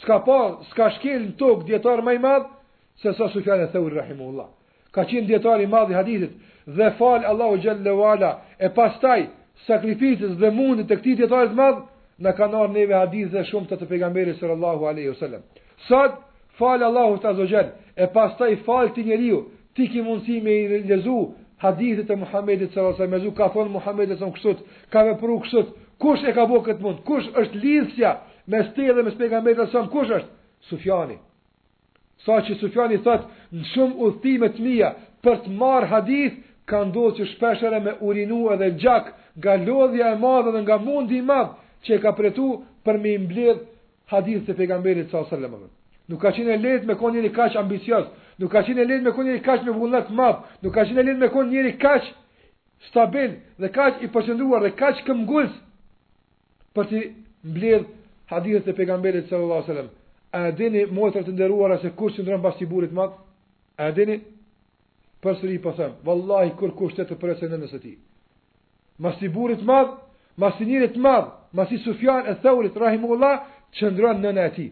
S'ka pa, s'ka shkel në tokë dijetar ma i madh, sesa Sufjan eth-Theuri rahimehullah. Ka qenë dijetar i madh i hadithit, dhe falë Allahut xhel-le ue ala, e pastaj, sakrificës dhe mundit të këtij dijetari të madh, na kanë ardh neve hadithe të shumta të Pejgamberit salallahu a.s. Sot, falë Allahut azze ue xhel, e pastaj falë këtij njeriu, ti ki mundësi me i lexu hadithet e Muhammedit salallahu a.s. Ka thonë Muhammedi a.s. kështu, ka vepru kështu, kush e ka bo këtë mund, kush është lidhësja, Mes tij dhe mes pejgamberit sallallahu alejhi ve selem, kush është? Sufjani. Saqë Sufjani thotë, në shumë udhëtime të mia, për të marrë hadith, ka ndodhë që shpeshherë me urinu edhe gjak, nga lodhja e madhe dhe nga mundi i madh, që e ka përjetu për me i mbledh hadithet e pejgamberit sallallahu alejhi ve selem. Nuk ka qenë lehtë me kon njeri kaq ambicioz, nuk ka qenë lehtë me kon njeri kaq me vullnet të madh, nuk ka qenë lehtë me kon njeri kaq stabil dhe kaq i përqendruar dhe kaq këmbëngulës për t'i mbledh hadithet e pejgamberit sallallahu alajhi wasallam. A dini motra të nderuara se kush qëndron mas një burrit madh? A dini? Përsëri po them, vallahi kurkush tjetër përveç se nënës së tij. Mas një burrit madh, mas një njerit madh, mas Sufjan Eth-Theurit rahimehullah qëndron nëna e tij.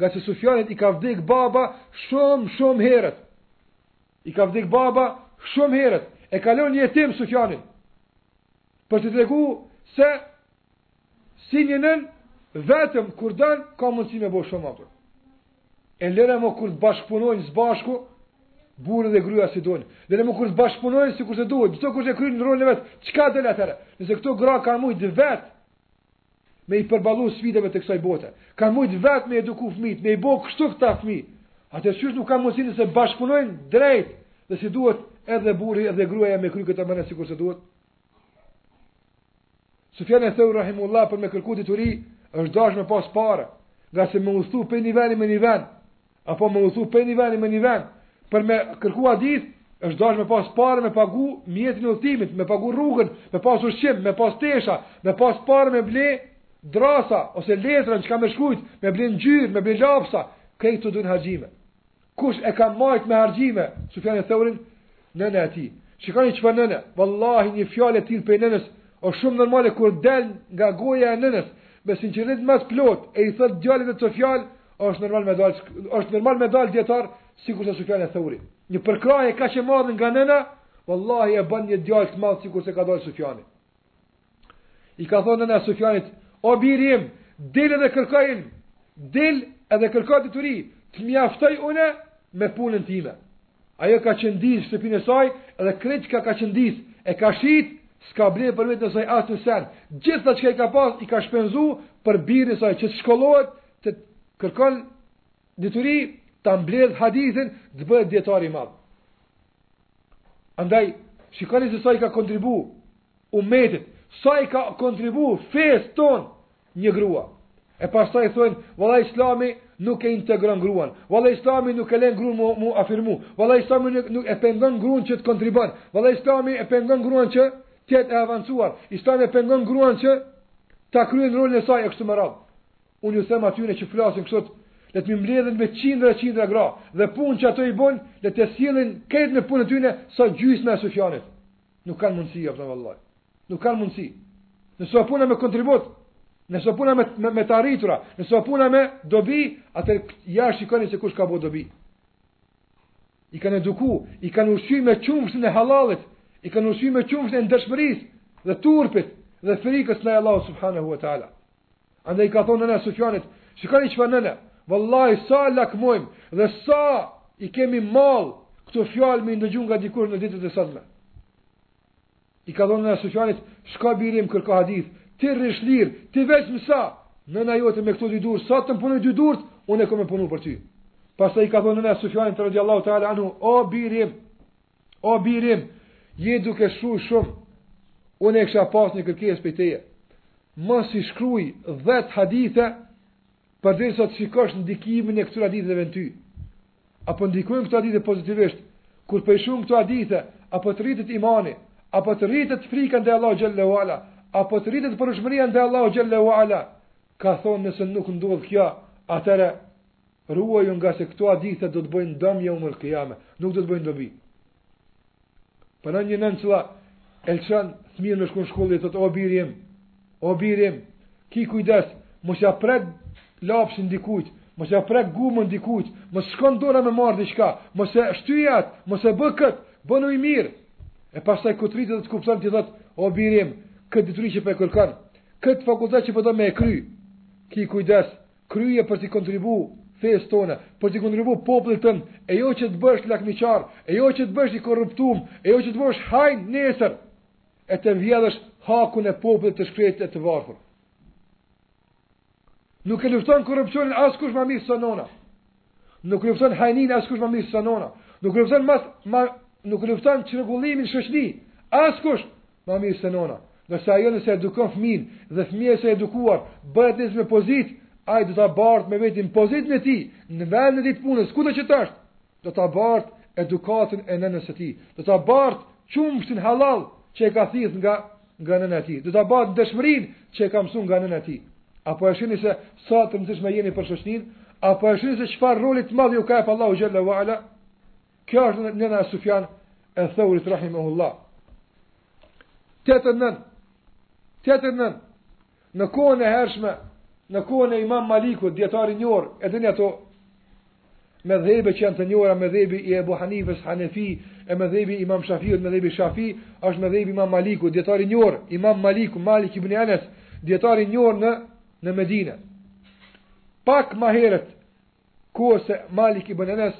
Ngaqë Sufjanit i ka vdek baba shumë, shumë herët. I ka vdek baba shumë herët. E ka lon jetim Sufjanin. për të tregu se si një nënë vetëm kur don ka mundësi me bo shumë apo. E lere më kur të bashkëpunojnë së bashku burri dhe gruaja si do. Lere më kur të bashkëpunojnë sikurse duhet, çdokush e kryen rolin e vet, çka del atëherë. Nëse këto gra kanë mujt vet me i përballu sfidave të kësaj bote. Kanë mujt vetë me eduku fëmijët, me i bo kështu këta fëmijë. Atëherë qysh nuk ka mundësi nëse bashkëpunojnë drejt dhe si duhet edhe burri edhe gruaja me kry këtë emanet sikurse duhet. Sufjan Eth-Theuri Rahimehullah për me kërku dituri është dash me pas pare, ngase me udhtu pej një veni në një ven. apo me udhëtu pej një veni në një ven, për me kërku hadith, është dash me pas pare, me pagu mjetin e udhëtimit, me pagu rrugën, me pas ushqim, me pas tesha, me pas pare, me ble drasa, ose letrën që ka me shkrujt, me ble ngjyrë, me ble lapsa, krejt këto dujnë harxhime. Kush e ka majtë me harxhime Sufjan Eth-Theurin, Nëna e tij. Shikoni çfarë nëne. Wallahi një fjalë e tillë pej nënës është shumë normale kur del nga goja e nënës me sinqeritet më të plotë e i thotë djalit të vet këso fjalë është normal me dal është normal me dal dietar sikurse Sufjan Eth-Theuri. Një përkrahje kaq e madhe nga nëna, wallahi e bën një djalë të madh sikurse ka dalë Sufjani. I ka thonë nëna Sufjanit, o biri im, dil edhe kërko ilm, dil edhe kërko dituri, të mjaftoj unë me punën time. Ajo ka qëndis n'shtëpinë e saj edhe krejt çka ka qëndis, e ka shit, s'ka blerë për veten e saj asnjë sen. Gjitha çka i ka pas, i ka shpenzu për birin e saj që të shkollohet, të kërkon dituri, ta mbledh hadithin, të bëhet dijetar i madh. Andaj, shikoni se sa i ka kontribu umetit, sa i ka kontribu fesë tonë një grua. E pastaj thonë, valla islami nuk e integron gruan. Valla islami nuk e lën gruan m'u, m'u afirmu. Valla islami nuk, nuk e pengon gruan që të kontribon. Valla islami e pengon gruan që të jetë e avancuar. Islami e pengon gruan që ta kryen rolin e saj e kështu me radhë. Unë ju them atyre që flasin kështu, le të m'i mbledhin me qindra e qindra gra dhe punë që ato i bëjnë, le të sjellin këtë në punën e tyre sa gjysma e Sufjanit. Nuk kanë mundësi, jo pra vallahi. Nuk kanë mundësi. Nëse o puna me kontribut, nëse o puna me, me, me të arritura, nëse o puna me dobi, atëherë ja shikoni se kush ka bo dobi. I kanë eduku, i kanë ushqy me qumështin e hallallit, i kanë ushqy me qumështin e ndershmërisë, dhe turpit, dhe frikës ndaj Allahut subhanahu wa ta'ala. Andaj i ka thonë nëna Sufjanit, shikoni çfarë nëne, vallahi, sa lakmojmë dhe sa i kemi mall këto fjalë me i ndëgju nga dikush në ditët e sotme. I ka thonë nëna Sufjanit, shko bir im kërko hadith, ti rri shlirë, ti veç mëso, nëna jote me këto dy duar, sa të më punojnë dy durt, unë kom me punu për ty. Pastaj i ka thonë nëna Sufjanit, radiallahu ta'ala, anhu, o bir im, O bir im, je duke shkru shumë, unë e kisha pas një kërkesë prej teje. Mos i shkruj 10 hadithe, përderisa ta shikosh ndikimin e këtyre haditheve në ty. A po ndikojnë këto hadithe pozitivisht, kur po i shkrun këto hadithe, a po të rritet imani, a po të rritet frika ndaj Allahut xhel-le ue ala, a po të rritet përkushtmëria ndaj Allahut xhel-le ue ala, ka thonë nëse nuk ndodh kjo, atëhere Ruaju ngase këto hadithe do të bëjnë dëm jeumul kijame, nuk do të bëjnë dobi. Pra një nënë e cila e çon fëmijën me shku në shkollë, i thotë o bir im, o bir im, ki kujdes, mos ja prek lapsin dikujt, mos ja prek gumën dikujt, mos të shkon dora me marrë diçka, mos e shtyj atë, mos e bë këtë, bënu i mirë. E pastaj kur të rritet dhe të kupton t'i thotë, o bir im, këtë dituri që po e kërkon, këtë fakultet që po do me e kry, ki kujdes, Kryje për t'i kontribu fesë tonë, për t'i kontribu popullit tënd, e jo që të bëhesh lakmiqar, e jo që të bëhesh i korruptum, e jo që të bëhesh hajn nesër, e të vjedhësh hakun e popullit të shkretë e të varfur. Nuk e lufton korrupsionin askush ma mirë se nona. Nuk e lufton hajninë askush ma mirë se nona. Nuk e lufton, mas, ma, nuk e lufton çrregullimin në shoqni askush më mirë se nona. Nëse ajo nëse edukon fëmijën dhe fëmija i saj i edukuar, bëhet nesër me pozitë, ai do ta bartë me veti në pozitën e tij, në vendin e tij të punës, kudo që të është, do ta bartë edukatën e nënës së tij, do ta bartë qumështin hallall që e ka thith nga, nga nëna e tij, do ta bartë ndershmërinë që e ka mësu nga nëna e tij. A po e shini se sa të rëndësishme jeni për shoqninë, a po e shini se çfarë roli të madh ju ka jep Allahu xhel-le ue ala, Kjo është nëna e Sufjan eth-Theuriut rahimahullah. Tjetër nën. Tjetër nën. Në kohën e hershme, në kohën e Imam Malikut, dijetari i njohur, e dini ato medhhebe që janë të njohura medhhebi i Ebu Hanifës, Hanefi, e medhhebi Imam Shafiut, medhhebi Shafi, është medhhebi Imam Malikut, dijetari i njohur, Imam Maliku, Malik ibn Enes, dijetari i njohur në, në Medine. Pak ma heret, se Malik ibn Enes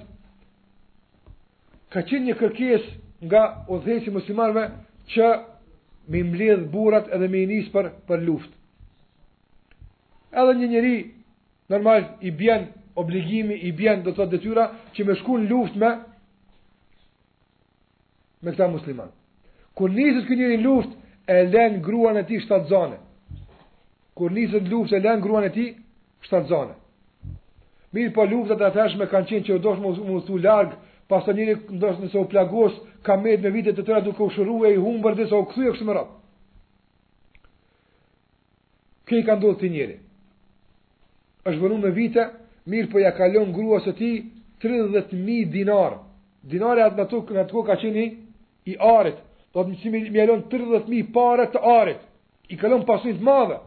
ka qenë një kërkesë nga udhëheqësi i muslimanëve që me i mbledh burrat edhe me i nis për për luftë. Edhe një njeri normal i bjen obligimi, i bjen do të thotë detyra që me shku n'luftë me me këta musliman. Kur niset ky njeri n'luft, e len gruan e tij shtatzane. Kur niset n'luft, e len gruan e tij shtatzane. Mirëpo luftat e atëhershme kanë qenë që u dashke me udhtu larg, pastaj njeri ndoshta nëse u plagos, ka met me vite të tëra duke u shëru i humbur derisa u kthye kështu me radhë. Kjo i ka ndodhë këtij njeri? është vënu me vite, mirëpo ia ka lon grus së tij 30.000 dinar. Dinari atëherë ka qenë i arit. Domethënë si me ia lon 30.000 pare të arit. I ka lon pasni të madhe.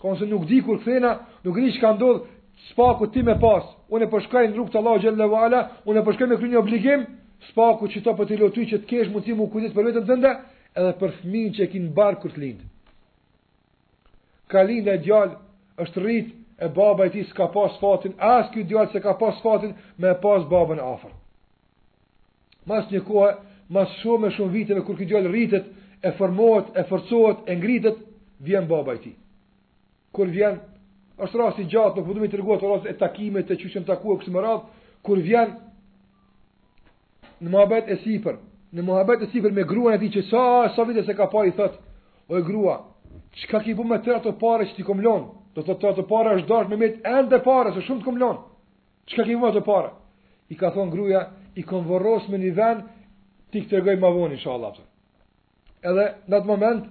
Tha se nuk di kur kthehna, nuk di çka ndodh, së paku ti me pas. Unë po shkoj në rrugë të Allahut xhele ve ala, unë po shkoj me kry një obligim, së paku qëto pare po t'i lo ty që të kesh mundësi mu kujdes për veten tënde, edhe për fëmin që e ki n'bark kur të lindë. Ka lind djalë, është rritë, e baba i tij s'ka pas fatin, as ky djalë s'e ka pas fatin, me e pas babën afër. Mas një kohe, mas shumë e shumë viteve, kur ky djalë rritet, e formohet, e forcohet, e ngritet, vjen baba i tij. Kur vjen është rast i gjatë, nuk mundemi t'tregojmë atë rast e takimit qysh janë takuar kështu me radhë, kur vjen në mohabet e sipër, në mohabet e sipër me gruan e tij që sa sa vite s'e ka pa i thot, o grua, çka ke bën me ato pare që t'i kom lënë? Do të thotë ato pare është dashur me met ende pare, se shumë të kom lënë. Çka ke bën me ato pare? I ka thon gruaja, i kom vorros në një vend, ti të tregoj më vonë inshallah. Edhe në atë moment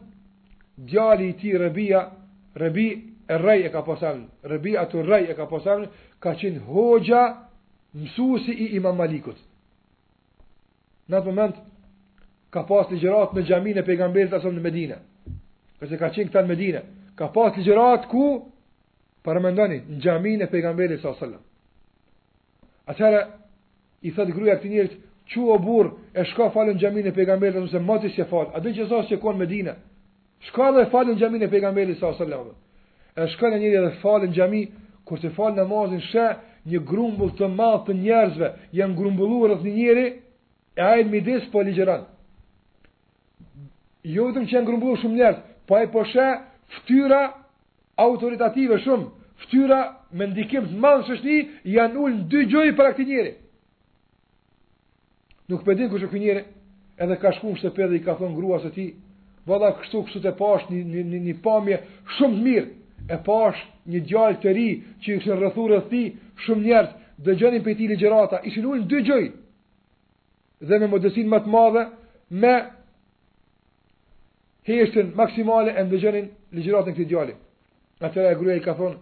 djali i tij Rebia, Rebia er-Rej e ka pas emnin, Rebiatu Rej e ka pas emnin, ka qenë hoxha mësuesi i Imam Malikut. Në atë moment ka pas ligjërat në xhaminë e pejgamberit a.s. në Medinë. Se kanë qenë këta në Medinë, ka pas ligjërat ku paramendoni në xhaminë e pejgamberit sallallahu alajhi wasallam. Atëherë i thot gruaja këtij njerit, "Çu o burr, e shko falu n'xhamin e pejgamberit se moti s'je fal, as që je kon Medinë. Shko edhe falu n'xhamin e pejgamberit alejhi selam. E shkon njeri dhe falet n'xhami, kur e fal namazin sheh një grumbull të madh të njerëzve, janë grumbulluar rreth një njeri, e ai midis po ligjëron. jo vetëm që janë grumbullu shumë njerëz, po ai po sheh ftyra autoritative shumë, ftyra me ndikim të madh në shoqëri janë ul dy gjoj para këtij njeri. Nuk po din kush është ky njeri, edhe ka shkuar në shtëpi dhe i ka thënë gruas së tij, "Valla kështu kështu e pash një një një, një pamje shumë të mirë." E pash një djalë të ri që i kishin rrethu rreth tij shumë njerëz, dëgjonin prej tij ligjërata, ishin ul dy gjoj. dhe me modestinë më të madhe me heshtjen maksimale e ndëgjonin ligjëratën e këtij djali. Atëherë gruja i ka thonë,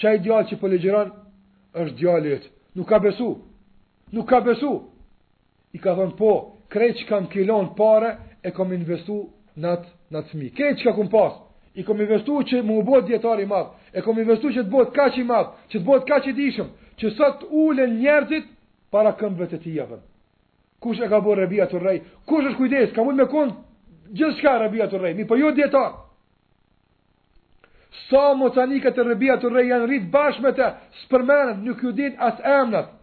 qaj djali që po ligjëron është djali yt. Nuk ka besu, nuk ka besu. I ka thonë, po, krejt çka m'ke lon pare e kam investu në atë në atë fëmi. Krejt çka kum pas, i kam investu që me u bo dijetar i madh, e kam investu që të bohet kaq i madh, që të bohet kaq i dijshëm, që sot ulen njerëzit para këmbëve të tij apo. Kush e ka bërë Rabia Turrej? Kush është kujdes? Ka mund me kon gjithçka Rabia Turrej, mirëpo jo dijetar. Sa mocanikët e Rabia Turrej janë rrit bashkë me të, s'përmenden nuk ju din as emrat.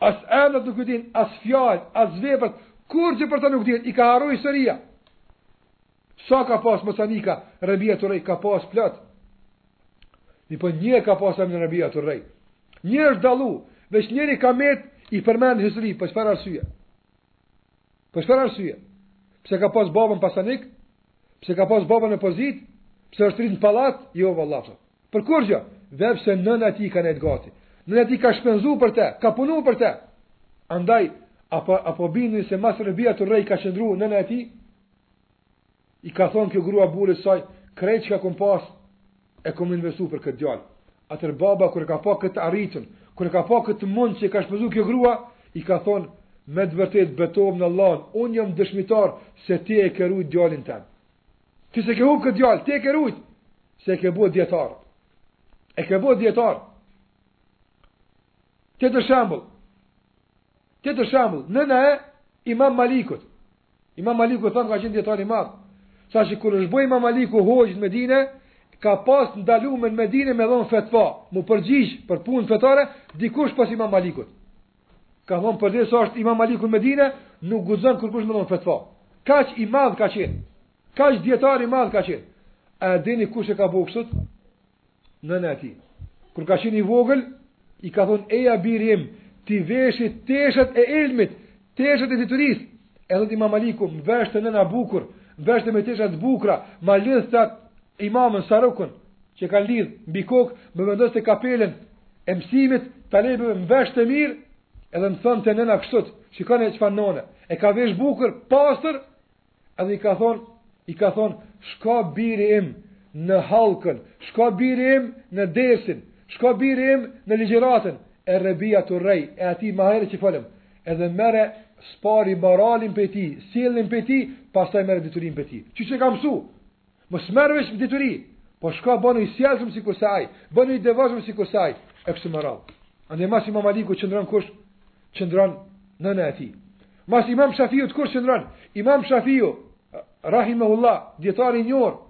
As emrat nuk ju din, as fjalët, as veprat, kurgjë për ta nuk dihet, i ka harruar historia. Sa ka pas mocanika Rabia Turrej, ka pas plot. Mirëpo po një e ka pas emrin Rabia Turrej. Një është dallu, veç njëri ka met i përmend në histori, për çfarë arsye. Për çfarë arsye. Pse ka pas babën pasanik, pse ka pas babën n'pozitë, pse është rritë në pallat, jo vallahi. Për kurgjë. Veç pse nëna e tij ka nejtë gati. Nëna e tij ka shpenzu për te, ka punu për te. Andaj, apo, a po bindeni se mas Rabia Turrej ka qëndru nëna e tij, I ka thonë kjo grua burrit saj, krejt çka kum pas e kum investu për këtë djalë. Atëherë baba kur e ka pa këtë arritje, kur e ka pa këtë mund që ka shpenzu kjo grua, i ka thonë, me të vërtet betohem në Allahun, unë jam dëshmitar se ti e ke rujt djalin tem. Ti s'e ke humb këtë djalë, ti e ke rujt, se e ke bë dijetar. E ke bë dijetar. Tjetër shembull. Tjetër shembull, nëna e Imam Malikut. Imam Maliku thonë ka qenë dijetar i madh. Sa që kur është bë Imam Maliku hoxhë në Medine, ka pas ndalu në Medine me dhon fetva, mu përgjigj për punë fetare dikush pas Imam Malikut. Ka thon përderisa është Imam Maliku në Medine, nuk guxon kurkush me dhon fetva. Kaq i madh ka qenë. Kaq dijetar i madh ka qenë. A dini kush e ka bo kështu? nëna e tij. Kur ka qenë i vogël, i ka thonë eja biri im, t'i veshi teshat e ilmit, teshat e diturisë. Edhe thotë Imam Maliku, më veshte nëna bukur, më veshte me tesha të bukura, ma lidhte atë imamën sarukun, që kanë lidh mbi kokë, më vendoste kapelen e mësimit, talebeve më veshte mirë, edhe më thonte nëna kështu, shikoni çfarë nëne, e ka vesh bukur, pastër, Edhe i ka thonë, i ka thonë, shko biri im në hallkën, shko biri im në dersin, shko biri im në ligjëratën, e Rebiatu Rej, e atij ma herët që folëm, edhe merre së pari moralin prej tij, sjelljen prej tij, pastaj merre diturinë prej tij. Çka e ka mësu? Mos merr veç dituri, po shko bënu i sjellshëm sikurse ai, bënu i devotshëm sikurse ai, e kështu me radhë. Andaj mas Imam Maliku qëndron kush? Qëndron nëna e tij. Mas Imam Shafiut kush qëndron? Imam Shafiu rahimehullah, dietari i njohur.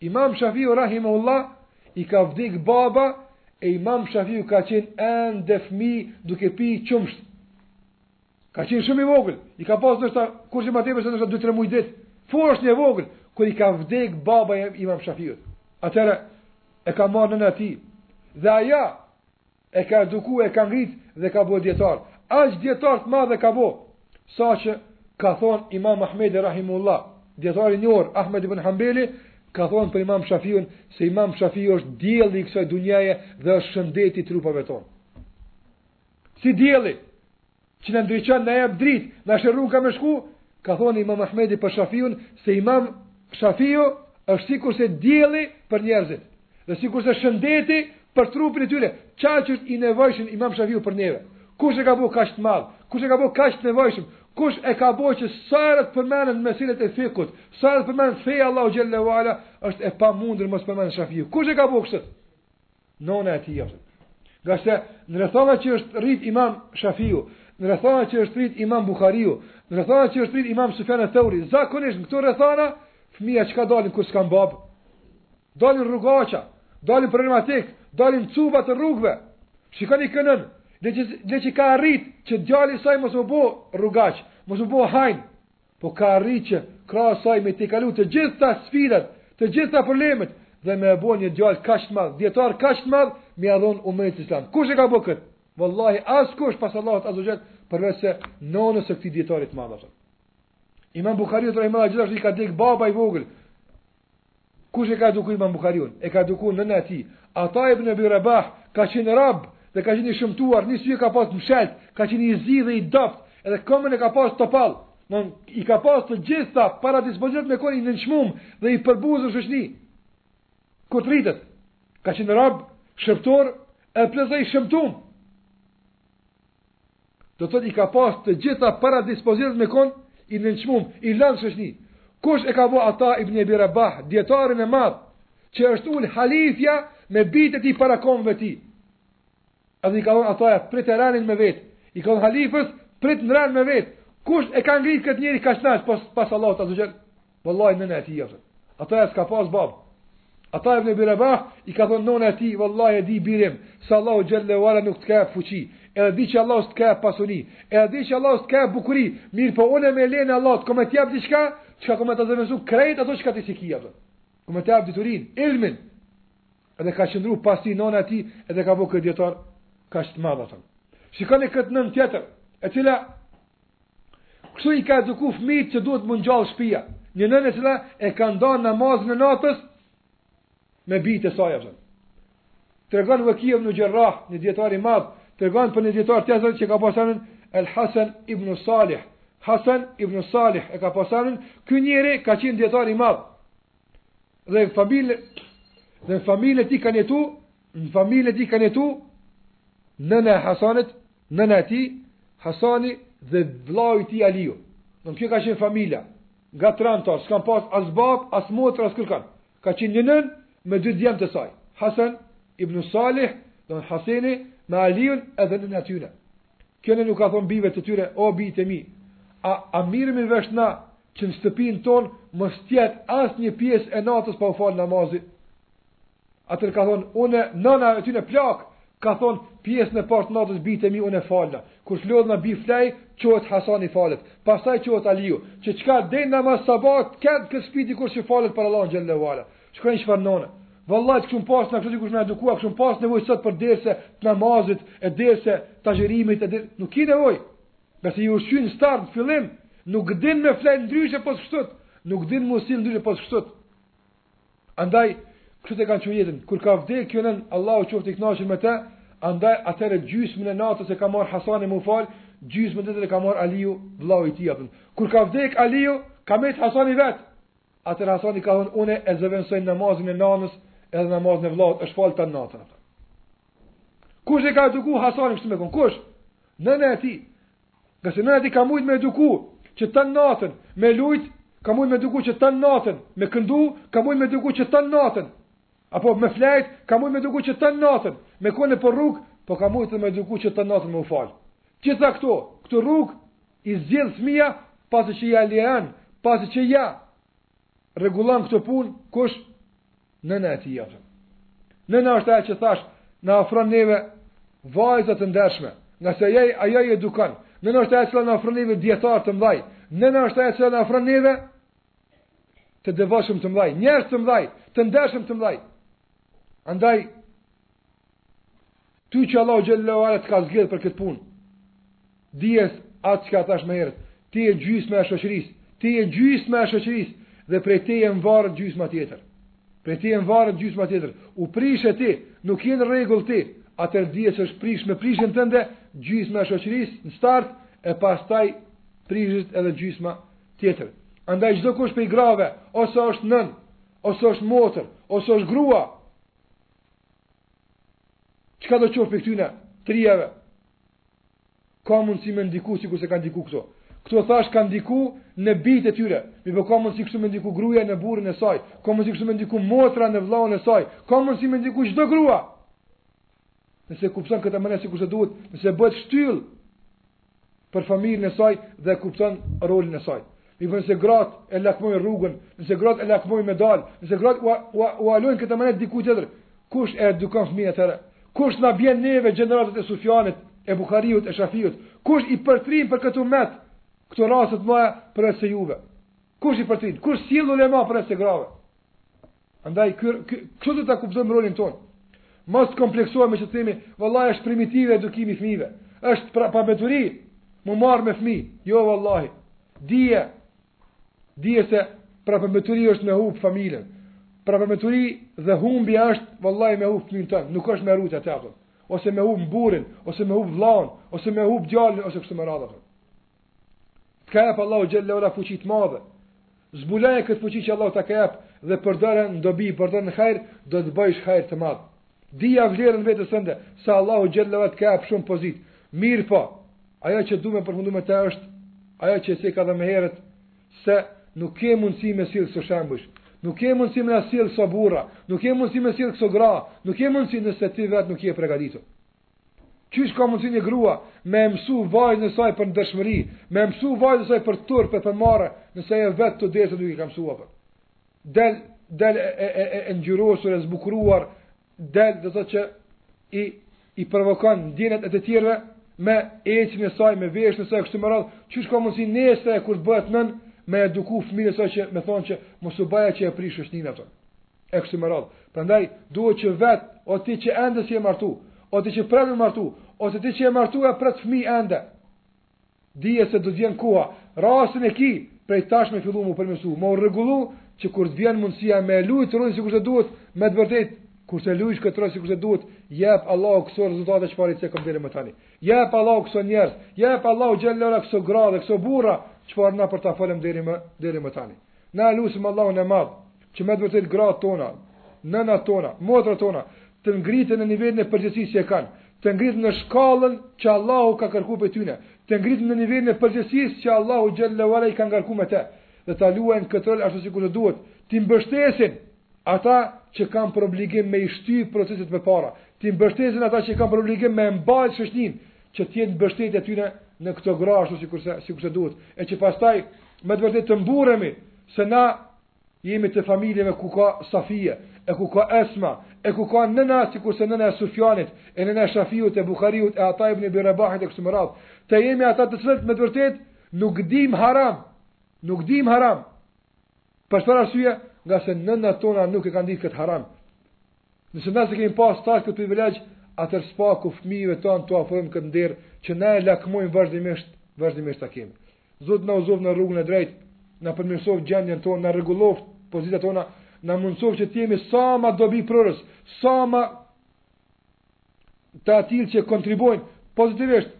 Imam Shafiu rahimehullah i ka vdik baba e Imam Shafiu ka qen ende fëmijë duke pi qumësht. Ka qenë shumë i vogël, i ka pas ndoshta kurse më tepër se ndoshta 2-3 muaj ditë. Foshnje e vogël kur i ka vdek baba Imam Shafiut. Atëherë e ka marrë nëna e tij. Dhe ajo e ka eduku, e ka ngrit dhe e ka bo dijetar. Aq dijetar të madh e ka bo. Saqë ka thon Imam Ahmed rahimehullah, dijetari i njohur Ahmed ibn Hanbeli ka thon për Imam Shafiun se Imam Shafiu është dielli i kësaj dunjaje dhe është shëndeti i trupave tonë. Si dielli, që na ndriçon na jep dritë, na shëron ka me shku, ka thonë imam Ahmedi për Shafiun, se imam Shafiu është sikurse dielli për njerëzit, dhe sikurse shëndeti për trupin e tyre, aq është i nevojshëm imam Shafiu për neve. Kush e ka bo kaq të madh, kush e ka bo kaq të nevojshëm, kush e ka bo që sa herë të përmenden meselet e fikhut, sa herë të përmendet feja e Allahut xhele ue ala, është e pamundur mos me u përmend Shafiu. Kush e ka bo kështu? Nona e tij. Ngase në rrethana që është rrit Imam Shafiu, në rrethana që është rrit Imam Buhariu, në rrethana që është rrit Imam Sufjan al-Thauri, zakonisht në këto rrethana fëmija çka dalin kur s'kan bab? Dalin rrugaça, dalin problematik, dalin cuba të rrugëve. Shikoni kët nënë, dhe që, dhe që ka arrit që djali saj mos u bo rrugaç, mos u bo hajn, Po ka arrit që krahas asaj me i tejkalu të gjitha sfidat, të gjitha problemet dhe me e bo një djalë kaq të madh, dijetar kaq të madh, me ia dhon umetit islam. Kush e ka bo kët? Vallahi askush pas Allahut azze ue xhel, përveç se nonës së këtij dijetari të madh. Imam Buhariu rahimahullah gjithashtu i ka vdek baba i vogël, Kush e ka eduku Imam Buhariun? E ka eduku nëna e tij. Ata ibn Abi Rabah ka qenë rob dhe ka qenë i shëmtuar, një sy ka pas mshelt, ka qenë i zi dhe i dobt, edhe këmbën e ka pas topall. Do i ka pas të gjitha paradispozitat me kon i nënçmum dhe i përbuzur n'shoqni. Kur të rritet, ka qenë rob, shërbtor, edhe plus i shëmtum. Do thotë i ka pas të gjitha paradispozitat me kon i nënçmum, i lënë n'shoqni. Kush e ka bo Ata ibn Abi Rabah, dijetarin e madh, që është ul halifja me bijtë e tij para kombve t'tij. Edhe i ka thonë Ataja prite renin me vet. I ka thonë halifës prit në ren me vet. Kush e ka ngrit këtë njeri kaq nalt pas pas Allahut azze ue xhel? Vallahi nëna e tij jepëtën. Ataja s'ka pas babë. Ata ibn Abi Rabah, i ka thonë nëna e tij, vallahi e di biri im, se Allahu xhele ve ala nuk të ka dhonë fuqi, edhe di që Allahu s'të ka dhonë pasuni, edhe di që Allahu s'të ka dhonë bukuri, mirëpo une me lejen e Allahut kom me t'jep diçka, që ka me t'i zëvendësu krejt ato që ti s'i ki, edhe kom me t'jep diturin, ilmin, edhe ka qëndru pas tij nëna e tij, edhe e ka bo këtë dijetar kaq të madh Atanë. Shikoni këtë nënë tjetër, e cila Kështu i ka eduku fëmijët që duhet m'u ngjallë shpia. Një nënë e cila e ka nda namazin e natës me bijtë e saj apo. Tregon Veki ibn Xherrah, një dijetar i madh, tregon për një dijetar tjetër që e ka pas emnin El Hasan ibn Salih. Hasan ibn Salih e ka pas emnin, ky njeri ka qenë dijetar i madh. dhe në familje dhe në familje t'tij kanë jetu në familje t'tij kanë jetu nëna e Hasanit nëna e tij Hasani dhe vllau i tij Aliu në kjo ka qenë familja nga tre anëtarë s'kanë pas as babë as motër as kërkan ka qenë një nënë me dy djem të saj Hasan ibn Salih domethënë Hasani me Aliun edhe nëna e tyne Kjo nënë ju ka thonë bijve të tyre, O bijtë e mi, a, a mirremi vesh na, që në shtëpinë tonë mos të jetë asnjë pjesë e natës pa u fal namazi? Atëherë ka thonë, unë, nëna e tyre plakë, ka thonë, pjesën e parë të natës bijtë e mi unë e falëna. Kur të lodhëna bij flej, çohet Hasani falet, pastaj çohet Aliu, që çka, deri n'namaz t'sabahut, t'ketë n'këtë shpi dikush që falet për Allahun xhele ve Shikoni çfarë none. Vallahi të kishim pas ne kështu dikush me na eduku, s'kishim pas nevojë sot për derse të namazit, e derse të agjerimit, e derse... Nuk ki nevojë. Nëse i ushqen n'start, n'fillim, nuk din me flejt ndryshe pos kështu. Nuk din m'u sjell ndryshe pos kështu. Andaj, kështu e kanë çu jetën. Kur ka vdek kjo nënë, Allahu qoftë i knaqun me te, andaj atëherë gjysmën e natës e ka marrë Hasani m'u fal, gjysmën tjetër e ka marrë Aliu, vllau i tij, apën. Kur ka vdek Aliu, ka met Hasani vetë. Atëherë Hasani ka thonë, unë e zëvendësoj namazin e nanës edhe namazin e vëllaut, është falë tan natën atë. Kush e ka eduku Hasanin kështu me kon? Kush? Nëna e tij. Ngase nëna e tij ka mujt me eduku që tan natën me lujt, ka mujt me eduku që tan natën me këndu, ka mujt me eduku që tan natën Apo me flajt, ka mujt me eduku që tan natën me kon po rrugë, po ka mujt me eduku që tan natën me u falë. Gjitha këto, këto rrugë, i zgjedh fëmija, pasi që ja lejon, pasi që ja rregullon këto punë, kush? Nëna e tij atën. Nëna është ajo që thashë, na ofron neve vajza të ndershme, ngase ajo ajo i edukon. Nëna është ajo që na ofron neve dijetarë të mëdhaj. Nëna është ajo që na ofron neve të devotshëm të mëdhaj, njerëz të mëdhaj, të ndershëm të mëdhaj. Andaj ty që Allahu xhelle ue ala të ka zgjedhur për këtë punë. Dije se atë që thash më herët, ti je gjysma e shoqërisë, ti je gjysma e shoqërisë dhe prej teje mvaret gjysma tjetër. Prej teje mvaret gjysma tjetër. U prishe ti, nuk je në rregull ti, atëherë dije që është prishë me prishjen tënde, gjysma e shoqërisë në start, e pastaj prishet edhe gjysma Tjetër. Andaj çdokush prej grave, ose është nënë, ose është motër, ose është grua. Çka do të qoftë prej këtyne triave? Ka mundësi me ndiku sikurse kanë ndiku këto. Këto thash kanë ndiku në bijt e tyre. Mirëpo ka mundësi kështu me ndiku gruaja në burrin e saj, ka mundësi kështu me ndiku motra në vëllaun e saj, ka mundësi me ndiku çdo grua. Nëse kupton këtë mënyrë sikurse duhet, nëse bëhet shtyllë për familjen e saj dhe e kupton rolin e saj. Mirëpo nëse grat e lakmojnë rrugën, nëse grat e lakmojnë me dal, nëse grat u, u, u valojnë këta mendët diku tjetër, kush e edukon fëmijën atëherë? Kush na bjen neve gjeneratat e Sufjanit, e Buhariut, e Shafiut? Kush i përtrin për këtë umet? Këto raste të mëdha përveç se juve. Kush i përtrin? Kush sjell ulema përveç se grave? Andaj ky ky kështu do ta kuptojmë rolin tonë. Mos të kompleksohem me çdo temë, vallahi është primitive edukimi i fëmijëve. Është pra, pa veturi, m'u marrë me fëmijë. Jo vallahi. Dije. Dije se prapambeturi është me humb familjen. Prapambeturi dhe humbje është vallahi me humb fëmijën tënd, nuk është me rrit atë apo. Ose me humb burrin, ose me humb vllaun, ose me humb djalin, ose kështu me radhë apo. Të ka jep Allahu xhelle ue ala fuqi të madhe. Zbuloje këtë fuqi që Allahu ta ka jep dhe përdore në dobi, përdore në hajr, do të bëjsh hajr të madh. Dija vlerën vetes tënde se Allahu xhelle ue ala të ka jep shumë pozitë. Mirëpo ajo që du me përfundu me të është ajo që ceka edhe më herët se nuk ke mundësi me sill këso shembujsh. Nuk ke mundësi me sill këso burra, nuk ke mundësi me sill këso gra, nuk ke mundësi nëse ti vetë nuk je përgatitur. Qysh ka mundësi një grua me mësu vajzën e saj për ndershmëri, me mësu vajzën e saj për turp e për marrë, nëse ajo vet këto dyja nuk i ka mësu apër. Del del e e e, e, e ngjyrosur e zbukuruar, del do të thotë që i provokon ndjenjat e të tjerëve me ecjen e saj, me veshjen e saj e kështu me radhë, qysh ka mundësi nesër e kur të bëhet nënë me eduku fëmijën e saj që me thonë që mos u baja që e prish është nëna jonë. e kështu me radhë. Prandaj duhet që vet, o ti që ende s'je e martu, o ti që pret m'u martu, ose ti që je martu e pret fëmi ende. Dije se do të vjen koha, rastin e ki, prej tash me fillu m'u përmirësu, m'u rregullu që kur të vjen mundësia me lujt rolin sikur se duhet, me të vërtet, kur ta lujsh këtë rol sikur se duhet, jep Allahu këso rezultate që për to folëm deri më tani. Jep Allahu këso njerëz, jep Allahu xhel-le ve ala këso gra dhe këso burra, që folëm na për ta, folëm deri më, deri më tani. Na lusim Allahun e madh, që me të vërtetë gratë tona, nënat tona, motrat tona, të ngriten në nivelin e përgjegjësisë që e kanë, të ngriten në shkallën që Allahu ka kërku prej tyne, të ngriten në nivelin e përgjegjësisë që Allahu xhel-le ve ala i ka ngarku me te, dhe ta luajnë këtë rol ashtu sikur se duhet, t'i mbështesin ata që kanë për obligim me i shty proceset përpara, t'i mbështesin ata që kanë për obligim me mbajt shtëpinë, që t'jenë mbështetja e tyne këto gra ashtu sikurse, sikurse duhet, e që pastaj me të vërtetë të mburremi se na Jemi të familjeve ku ka Safije, e ku ka Esma, e ku ka nëna sikurse nëna e Sufjanit, e nëna e Shafiut, e Bukhariut, e Ata ibn Abi Rabahit e kështu me radhë. Të jemi ata të cilët me të vërtetë nuk dim haram. Nuk dim haram. Për çfarë arsye? Ngase nënat tona nuk e kanë ditë këtë haram. Nëse na s'e kemi pas tash këtë privilegj, atëherë s'paku fëmijëve tanë t'ua ofrojmë këtë nder që na e lakmojmë vazhdimisht, vazhdimisht ta kemi. Zoti na udhëzoftë në rrugën e drejtë, na përmirësoftë gjendjen tonë, na rregulloftë pozitat tona, na mundësoftë që të jemi sa ma dobiprurës, sa ma të atillë që kontribojnë pozitivisht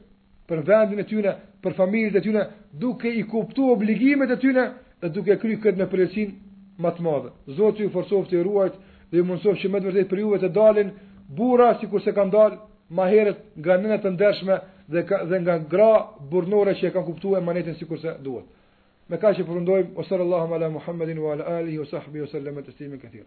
për vendin e tyne, për familjet e tyne, duke i kuptu obligimet e tyne dhe duke kry këtë me përpikërinë ma të madhe. Zoti ju forcoftë e ju ruajt dhe ju mundësoftë që me të vërtetë prej juve të dalin burra sikurse kanë dalë ma herët nga nëna të ndershme dhe ka, dhe nga gra burrërore që e kanë kuptu emanetin sikurse duhet. Me kaq e përfundojmë, sallallahu ala Muhammedin wa ala alihi wa sahbihi wa sallam tasliman kathira.